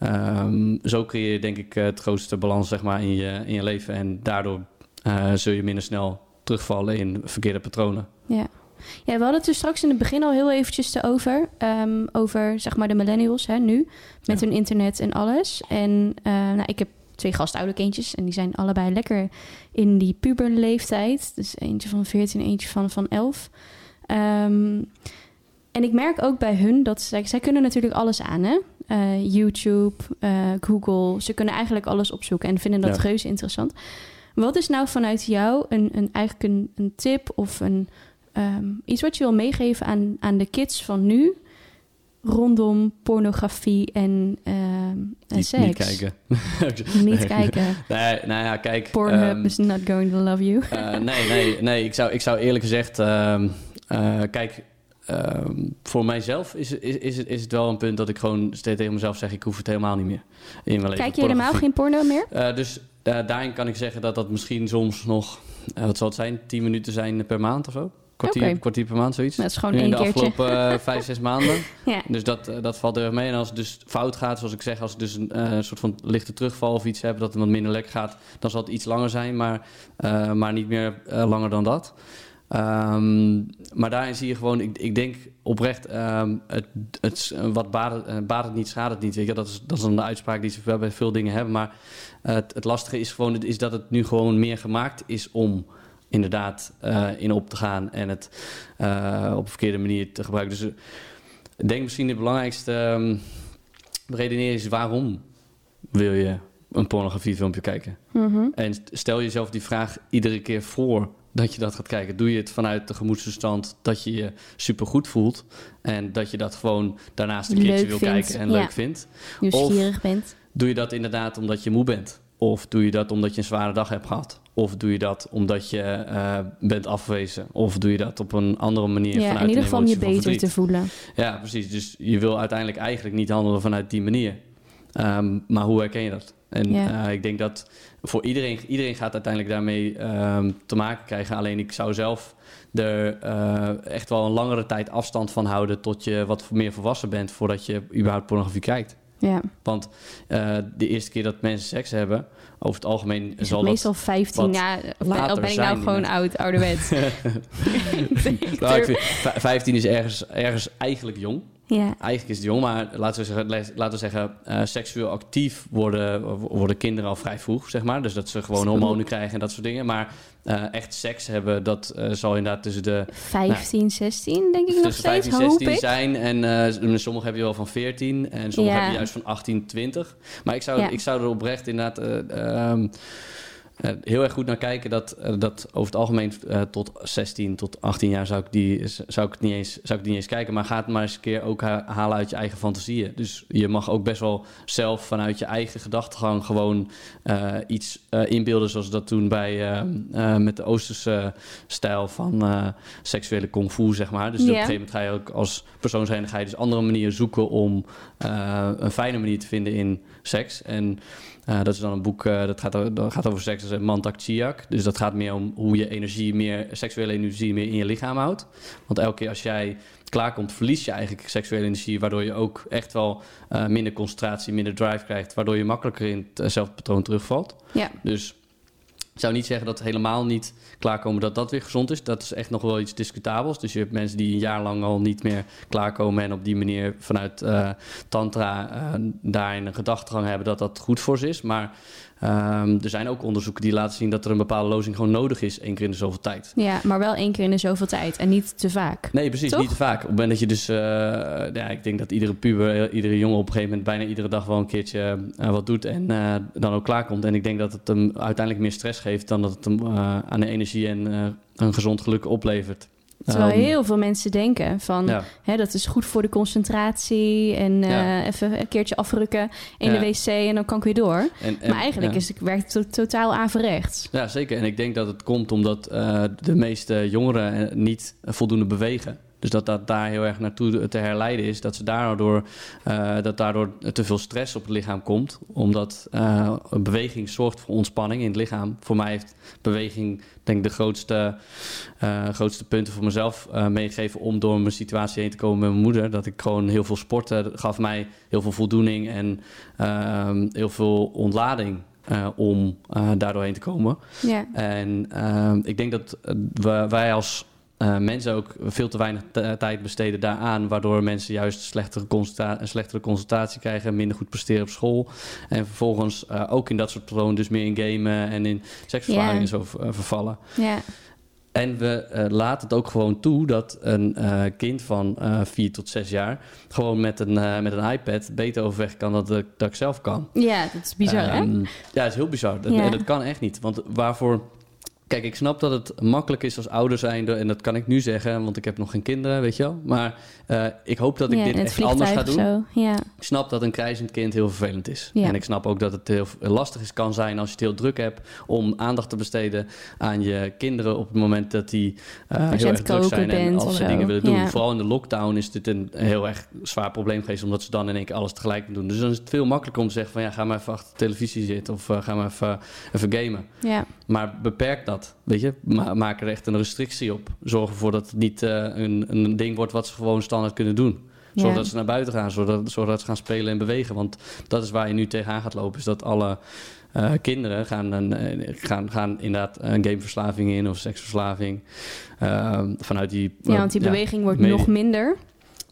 um, zo creëer je denk ik het grootste balans zeg maar, in, je, in je leven. En daardoor uh, zul je minder snel terugvallen in verkeerde patronen. Ja. ja, we hadden het er straks in het begin al heel eventjes over. Um, over zeg maar de millennials hè, nu. Met Ja. hun internet en alles. En uh, nou, ik heb twee gastoude kindjes. En die zijn allebei lekker in die puberleeftijd. Dus eentje van 14, eentje van, van 11. Um, en ik merk ook bij hun dat zij, zij kunnen natuurlijk alles aan. Hè? Uh, YouTube, uh, Google. Ze kunnen eigenlijk alles opzoeken. En vinden dat Ja. reuze interessant. Wat is nou vanuit jou een, een, eigenlijk een, een tip of een, um, iets wat je wil meegeven aan, aan de kids van nu rondom pornografie en, uh, en Niet, seks? niet kijken. Niet kijken. Nee, nou ja, kijk. Pornhub um, is not going to love you. uh, nee, nee, nee. Ik zou, ik zou eerlijk gezegd... Um, kijk, um, voor mijzelf is, is, is, het, is het wel een punt dat ik gewoon steeds tegen mezelf zeg... ik hoef het helemaal niet meer in mijn leven. Kijk je helemaal geen porno meer? Uh, dus uh, daarin kan ik zeggen dat dat misschien soms nog... Uh, wat zal het zijn? 10 minuten zijn per maand of zo? Kwartier, okay. kwartier per maand, zoiets. Dat is gewoon in één de keertje. afgelopen vijf, zes maanden. ja. Dus dat, dat valt er mee. En als het dus fout gaat, zoals ik zeg, als het dus een soort van lichte terugval of iets hebt dat het wat minder lek gaat, dan zal het iets langer zijn, maar, maar niet meer langer dan dat. Um, maar daarin zie je gewoon, ik, ik denk oprecht, um, het, het, wat baat het, baat het niet, schaadt het niet. Weet je? Dat, is, dat is dan de uitspraak die ze wel bij veel dingen hebben. Maar het, het lastige is gewoon is dat het nu gewoon meer gemaakt is om inderdaad uh, in op te gaan en het uh, op een verkeerde manier te gebruiken. Dus ik denk misschien de belangrijkste um, redenering is waarom wil je een pornografiefilmpje kijken? Mhm. Mm -hmm. En stel jezelf die vraag iedere keer voor dat je dat gaat kijken. Doe je het vanuit de gemoedstoestand dat je je supergoed voelt en dat je dat gewoon daarnaast een keertje wil kijken en ja. leuk vindt? Nieuwsgierig of bent. Doe je dat inderdaad omdat je moe bent? Of doe je dat omdat je een zware dag hebt gehad? Of doe je dat omdat je uh, bent afgewezen? Of doe je dat op een andere manier? Ja, vanuit in ieder geval om je beter verdriet? te voelen. Ja, precies. Dus je wil uiteindelijk eigenlijk niet handelen vanuit die manier. Um, maar hoe herken je dat? En uh, ik denk dat voor iedereen, iedereen gaat uiteindelijk daarmee um, te maken krijgen. Alleen ik zou zelf er uh, echt wel een langere tijd afstand van houden tot je wat meer volwassen bent voordat je überhaupt pornografie kijkt. Ja. Want uh, de eerste keer dat mensen seks hebben, over het algemeen is zal het meestal 15 jaar. Of ben ik nou gewoon oud, ouderwet? nou, ik vind, 15 is ergens, ergens eigenlijk jong. Ja. Eigenlijk is het jong, maar laten we zeggen, laten we zeggen uh, seksueel actief worden, worden kinderen al vrij vroeg, zeg maar. Dus dat ze gewoon hormonen krijgen en dat soort dingen. Maar uh, echt seks hebben, dat uh, zal inderdaad tussen de... 15, nou, 16 denk ik nog tussen steeds, 15 16 ik. zijn. En uh, sommige heb je wel van 14 en sommige ja. heb je juist van 18, 20. Maar ik zou, ja. ik zou er oprecht inderdaad... Um, uh, heel erg goed naar kijken dat, uh, dat over het algemeen uh, tot 16 tot 18 jaar zou ik, die, zou, ik het niet eens, zou ik niet eens kijken. Maar ga het maar eens een keer ook halen uit je eigen fantasieën. Dus je mag ook best wel zelf vanuit je eigen gedachtegang gewoon iets inbeelden. Zoals dat toen bij, met de Oosterse stijl van seksuele kung fu, zeg maar. Dus yeah. op een gegeven moment ga je ook als persoon zijn, ga je dus andere manieren zoeken om een fijne manier te vinden in seks. En dat is dan een boek dat, gaat, dat gaat over seks, Mantak Chiak. Dus dat gaat meer om hoe je energie meer, seksuele energie meer in je lichaam houdt. Want elke keer als jij klaarkomt, verlies je eigenlijk seksuele energie, waardoor je ook echt wel uh, minder concentratie, minder drive krijgt, waardoor je makkelijker in hetzelfde patroon terugvalt. Ja. Dus Ik zou niet zeggen dat helemaal niet klaarkomen dat dat weer gezond is. Dat is echt nog wel iets discutabels. Dus je hebt mensen die een jaar lang al niet meer klaarkomen en op die manier vanuit uh, tantra uh, daarin een gedachtegang hebben dat dat goed voor ze is. Maar Um, er zijn ook onderzoeken die laten zien dat er een bepaalde lozing gewoon nodig is, één keer in de zoveel tijd. Ja, maar wel één keer in de zoveel tijd en niet te vaak. Nee, precies, niet te vaak. Op het moment dat je dus, uh, ja, ik denk dat iedere puber, iedere jongen op een gegeven moment bijna iedere dag wel een keertje uh, wat doet en uh, dan ook klaarkomt. En ik denk dat het hem uiteindelijk meer stress geeft dan dat het hem aan de energie en een gezond geluk oplevert. Terwijl um, heel veel mensen denken van ja. hè, dat is goed voor de concentratie en uh, ja. even een keertje afrukken in ja. de wc en dan kan ik weer door. En, en, maar eigenlijk is het, werkt het totaal averechts. Ja, zeker. En ik denk dat het komt omdat uh, de meeste jongeren niet voldoende bewegen. Dus dat dat daar heel erg naartoe te herleiden is. Dat, ze daardoor, uh, dat daardoor te veel stress op het lichaam komt. Omdat uh, beweging zorgt voor ontspanning in het lichaam. Voor mij heeft beweging denk de grootste, uh, grootste punten voor mezelf meegegeven... om door mijn situatie heen te komen met mijn moeder. Dat ik gewoon heel veel sporten gaf mij heel veel voldoening en ehm, heel veel ontlading. Om daardoor heen te komen. Ja. En uh, ik denk dat we, wij als uh, mensen ook veel te weinig tijd besteden daaraan, waardoor mensen juist slechtere, consulta slechtere consultatie krijgen, minder goed presteren op school. En vervolgens uh, ook in dat soort patronen, dus meer in gamen en in seksvervaring yeah. zo uh, vervallen. Yeah. En we laten het ook gewoon toe dat een kind van vier tot zes jaar gewoon met een, met een iPad beter overweg kan dan dat, dat ik zelf kan. Ja, dat is bizar, um, hè? Ja, dat is heel bizar. Dat, dat kan echt niet. Want waarvoor Kijk, ik snap dat het makkelijk is als ouder zijnde. En dat kan ik nu zeggen, want ik heb nog geen kinderen, weet je wel. Maar uh, ik hoop dat ik ja, dit echt anders ga doen. Zo, ja. Ik snap dat een krijzend kind heel vervelend is. Ja. En ik snap ook dat het heel lastig is, kan zijn als je het heel druk hebt... om aandacht te besteden aan je kinderen op het moment dat die uh, heel erg druk zijn... en als ze dingen willen doen. Vooral in de lockdown is dit een heel erg zwaar probleem geweest... omdat ze dan in één keer alles tegelijk moeten doen. Dus dan is het veel makkelijker om te zeggen van... ja, ga maar even achter de televisie zitten of uh, ga maar even, even gamen. Ja. Maar beperk dat, weet je maak er echt een restrictie op. Zorg ervoor dat het niet uh, een, een ding wordt wat ze gewoon standaard kunnen doen. Zorg ja. dat ze naar buiten gaan, zodat, zorg dat ze gaan spelen en bewegen. Want dat is waar je nu tegenaan gaat lopen. Is dat alle uh, kinderen gaan, een, gaan, gaan inderdaad een gameverslaving in of seksverslaving. Uh, vanuit die... Ja, want die beweging wordt nog minder.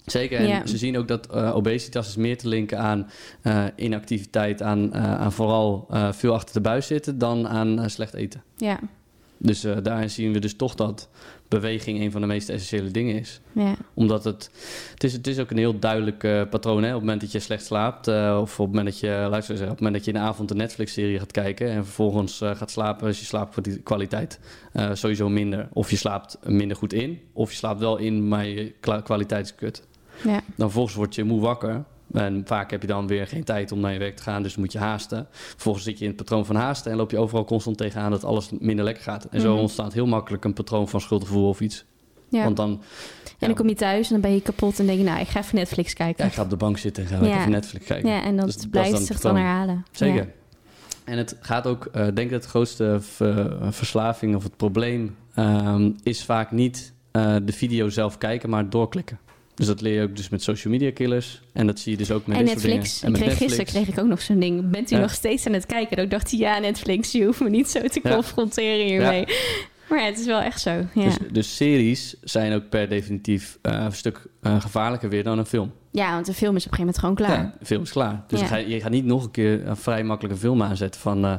Zeker, en ja. ze zien ook dat uh, obesitas is meer te linken aan uh, inactiviteit, aan, uh, aan vooral veel achter de buis zitten dan aan slecht eten. Ja. Dus uh, daarin zien we dus toch dat beweging een van de meest essentiële dingen is. Ja. Omdat het, het, is, het is ook een heel duidelijk uh, patroon. Hè? Op het moment dat je slecht slaapt, uh, of op het moment dat je, luister op het moment dat je in de avond een Netflix-serie gaat kijken en vervolgens gaat slapen, is je slaapkwaliteit sowieso minder. Of je slaapt minder goed in, of je slaapt wel in, maar je kwaliteit is kut. Ja. Dan vervolgens word je moe wakker. En vaak heb je dan weer geen tijd om naar je werk te gaan, dus moet je haasten. Vervolgens zit je in het patroon van haasten en loop je overal constant tegenaan dat alles minder lekker gaat. En zo Mhm. ontstaat heel makkelijk een patroon van schuldgevoel of iets. Ja. Want dan, En ja, dan kom je thuis en dan ben je kapot en denk je, nou, ik ga even Netflix kijken. ja, ik ga op de bank zitten en ga Ja. even Netflix kijken. Ja, en dat Dus dat blijft dan zich dan herhalen. Zeker. En het gaat ook, eh denk ik, het grootste ver- verslaving of het probleem ehm, is vaak niet eh, de video zelf kijken, maar doorklikken. Dus dat leer je ook dus met social media killers. En dat zie je dus ook met En. Netflix. En Ik met kreeg, Netflix. gisteren kreeg ik ook nog zo'n ding. Bent u Ja. nog steeds aan het kijken? En ik dacht, ja, Netflix, je hoeft me niet zo te Ja. confronteren hiermee. Maar het is wel echt zo. Ja, Dus, dus series zijn ook per definitief eh, een stuk eh, gevaarlijker weer dan een film. ja want de film is op een gegeven moment gewoon klaar. Ja, de film is klaar. Dus je, gaat, je gaat niet nog een keer een vrij makkelijke film aanzetten van eh,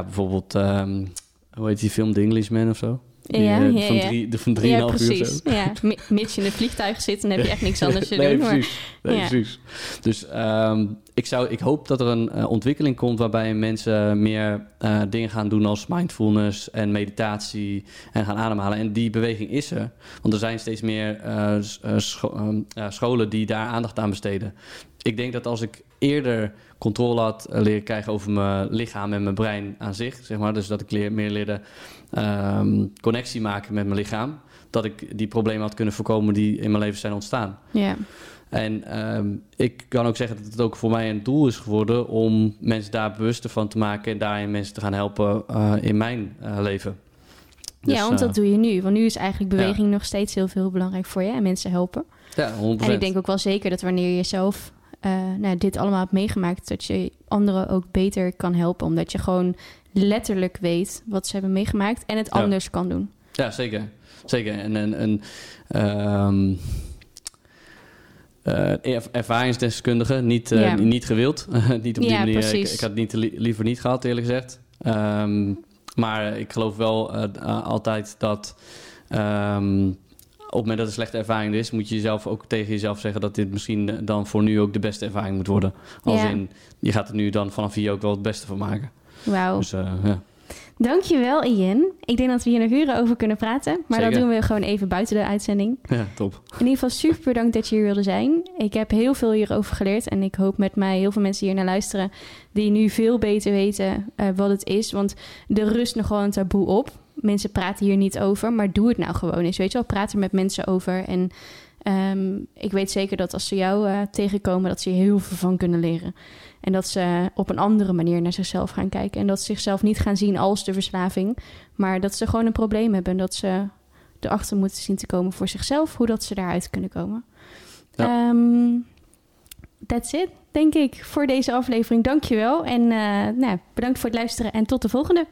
bijvoorbeeld, ehm, hoe heet die film, The Englishman of zo? Die, Ja, eh, ja, van ja. drie, de van Ja, uur of precies. zo. Ja, mi- mits je in het vliegtuig zit, dan heb je echt niks anders te nee, doen. Maar, precies. Nee, Ja. precies. Dus ehm, ik, zou, ik hoop dat er een eh, ontwikkeling komt waarbij mensen meer eh, dingen gaan doen als mindfulness en meditatie en gaan ademhalen. En die beweging is er. Want er zijn steeds meer eh, eh, scho- ehm, ja, scholen die daar aandacht aan besteden. Ik denk dat als ik eerder controle had leren krijgen over mijn lichaam en mijn brein aan zich, zeg maar, dus dat ik leer, meer leerde ehm, connectie maken met mijn lichaam, dat ik die problemen had kunnen voorkomen die in mijn leven zijn ontstaan. ja. En ehm, ik kan ook zeggen dat het ook voor mij een doel is geworden om mensen daar bewuster van te maken en daarin mensen te gaan helpen eh, in mijn eh, leven. Dus, ja, want eh, dat doe je nu. Want nu is eigenlijk beweging nog steeds heel veel belangrijk voor je en mensen helpen. ja, 100%. En ik denk ook wel zeker dat wanneer je zelf eh, nou, dit allemaal hebt meegemaakt, dat je anderen ook beter kan helpen. Omdat je gewoon letterlijk weet wat ze hebben meegemaakt en het Ja. anders kan doen. Ja, zeker. Zeker. En, en, en ehm, eh, er- ervaringsdeskundige, niet, eh, Ja. niet gewild. niet op die Ja, manier. Ik, ik had het niet, li- liever niet gehad, eerlijk gezegd. Ehm, maar ik geloof wel uh, altijd dat... ehm, op het moment dat er slechte ervaring is, moet je jezelf ook tegen jezelf zeggen dat dit misschien eh, dan voor nu ook de beste ervaring moet worden. Als Ja. in, je gaat er nu dan vanaf hier ook wel het beste van maken. Wauw. Dus eh, ja. Dankjewel, Ian. Ik denk dat we hier nog uren over kunnen praten. Maar Zeker. dat doen we gewoon even buiten de uitzending. ja, top. In ieder geval super bedankt dat je hier wilde zijn. Ik heb heel veel hierover geleerd. En ik hoop met mij heel veel mensen hier naar luisteren... die nu veel beter weten eh, wat het is. Want er rust nog wel een taboe op. Mensen praten hier niet over, maar doe het nou gewoon eens. Weet je wel, praat er met mensen over. En ehm, ik weet zeker dat als ze jou eh, tegenkomen... dat ze hier heel veel van kunnen leren. En dat ze op een andere manier naar zichzelf gaan kijken. En dat ze zichzelf niet gaan zien als de verslaving... maar dat ze gewoon een probleem hebben... en dat ze erachter moeten zien te komen voor zichzelf, hoe dat ze daaruit kunnen komen. Ja. Ehm, that's it, denk ik, voor deze aflevering. Dankjewel en eh, nou, bedankt voor het luisteren en tot de volgende.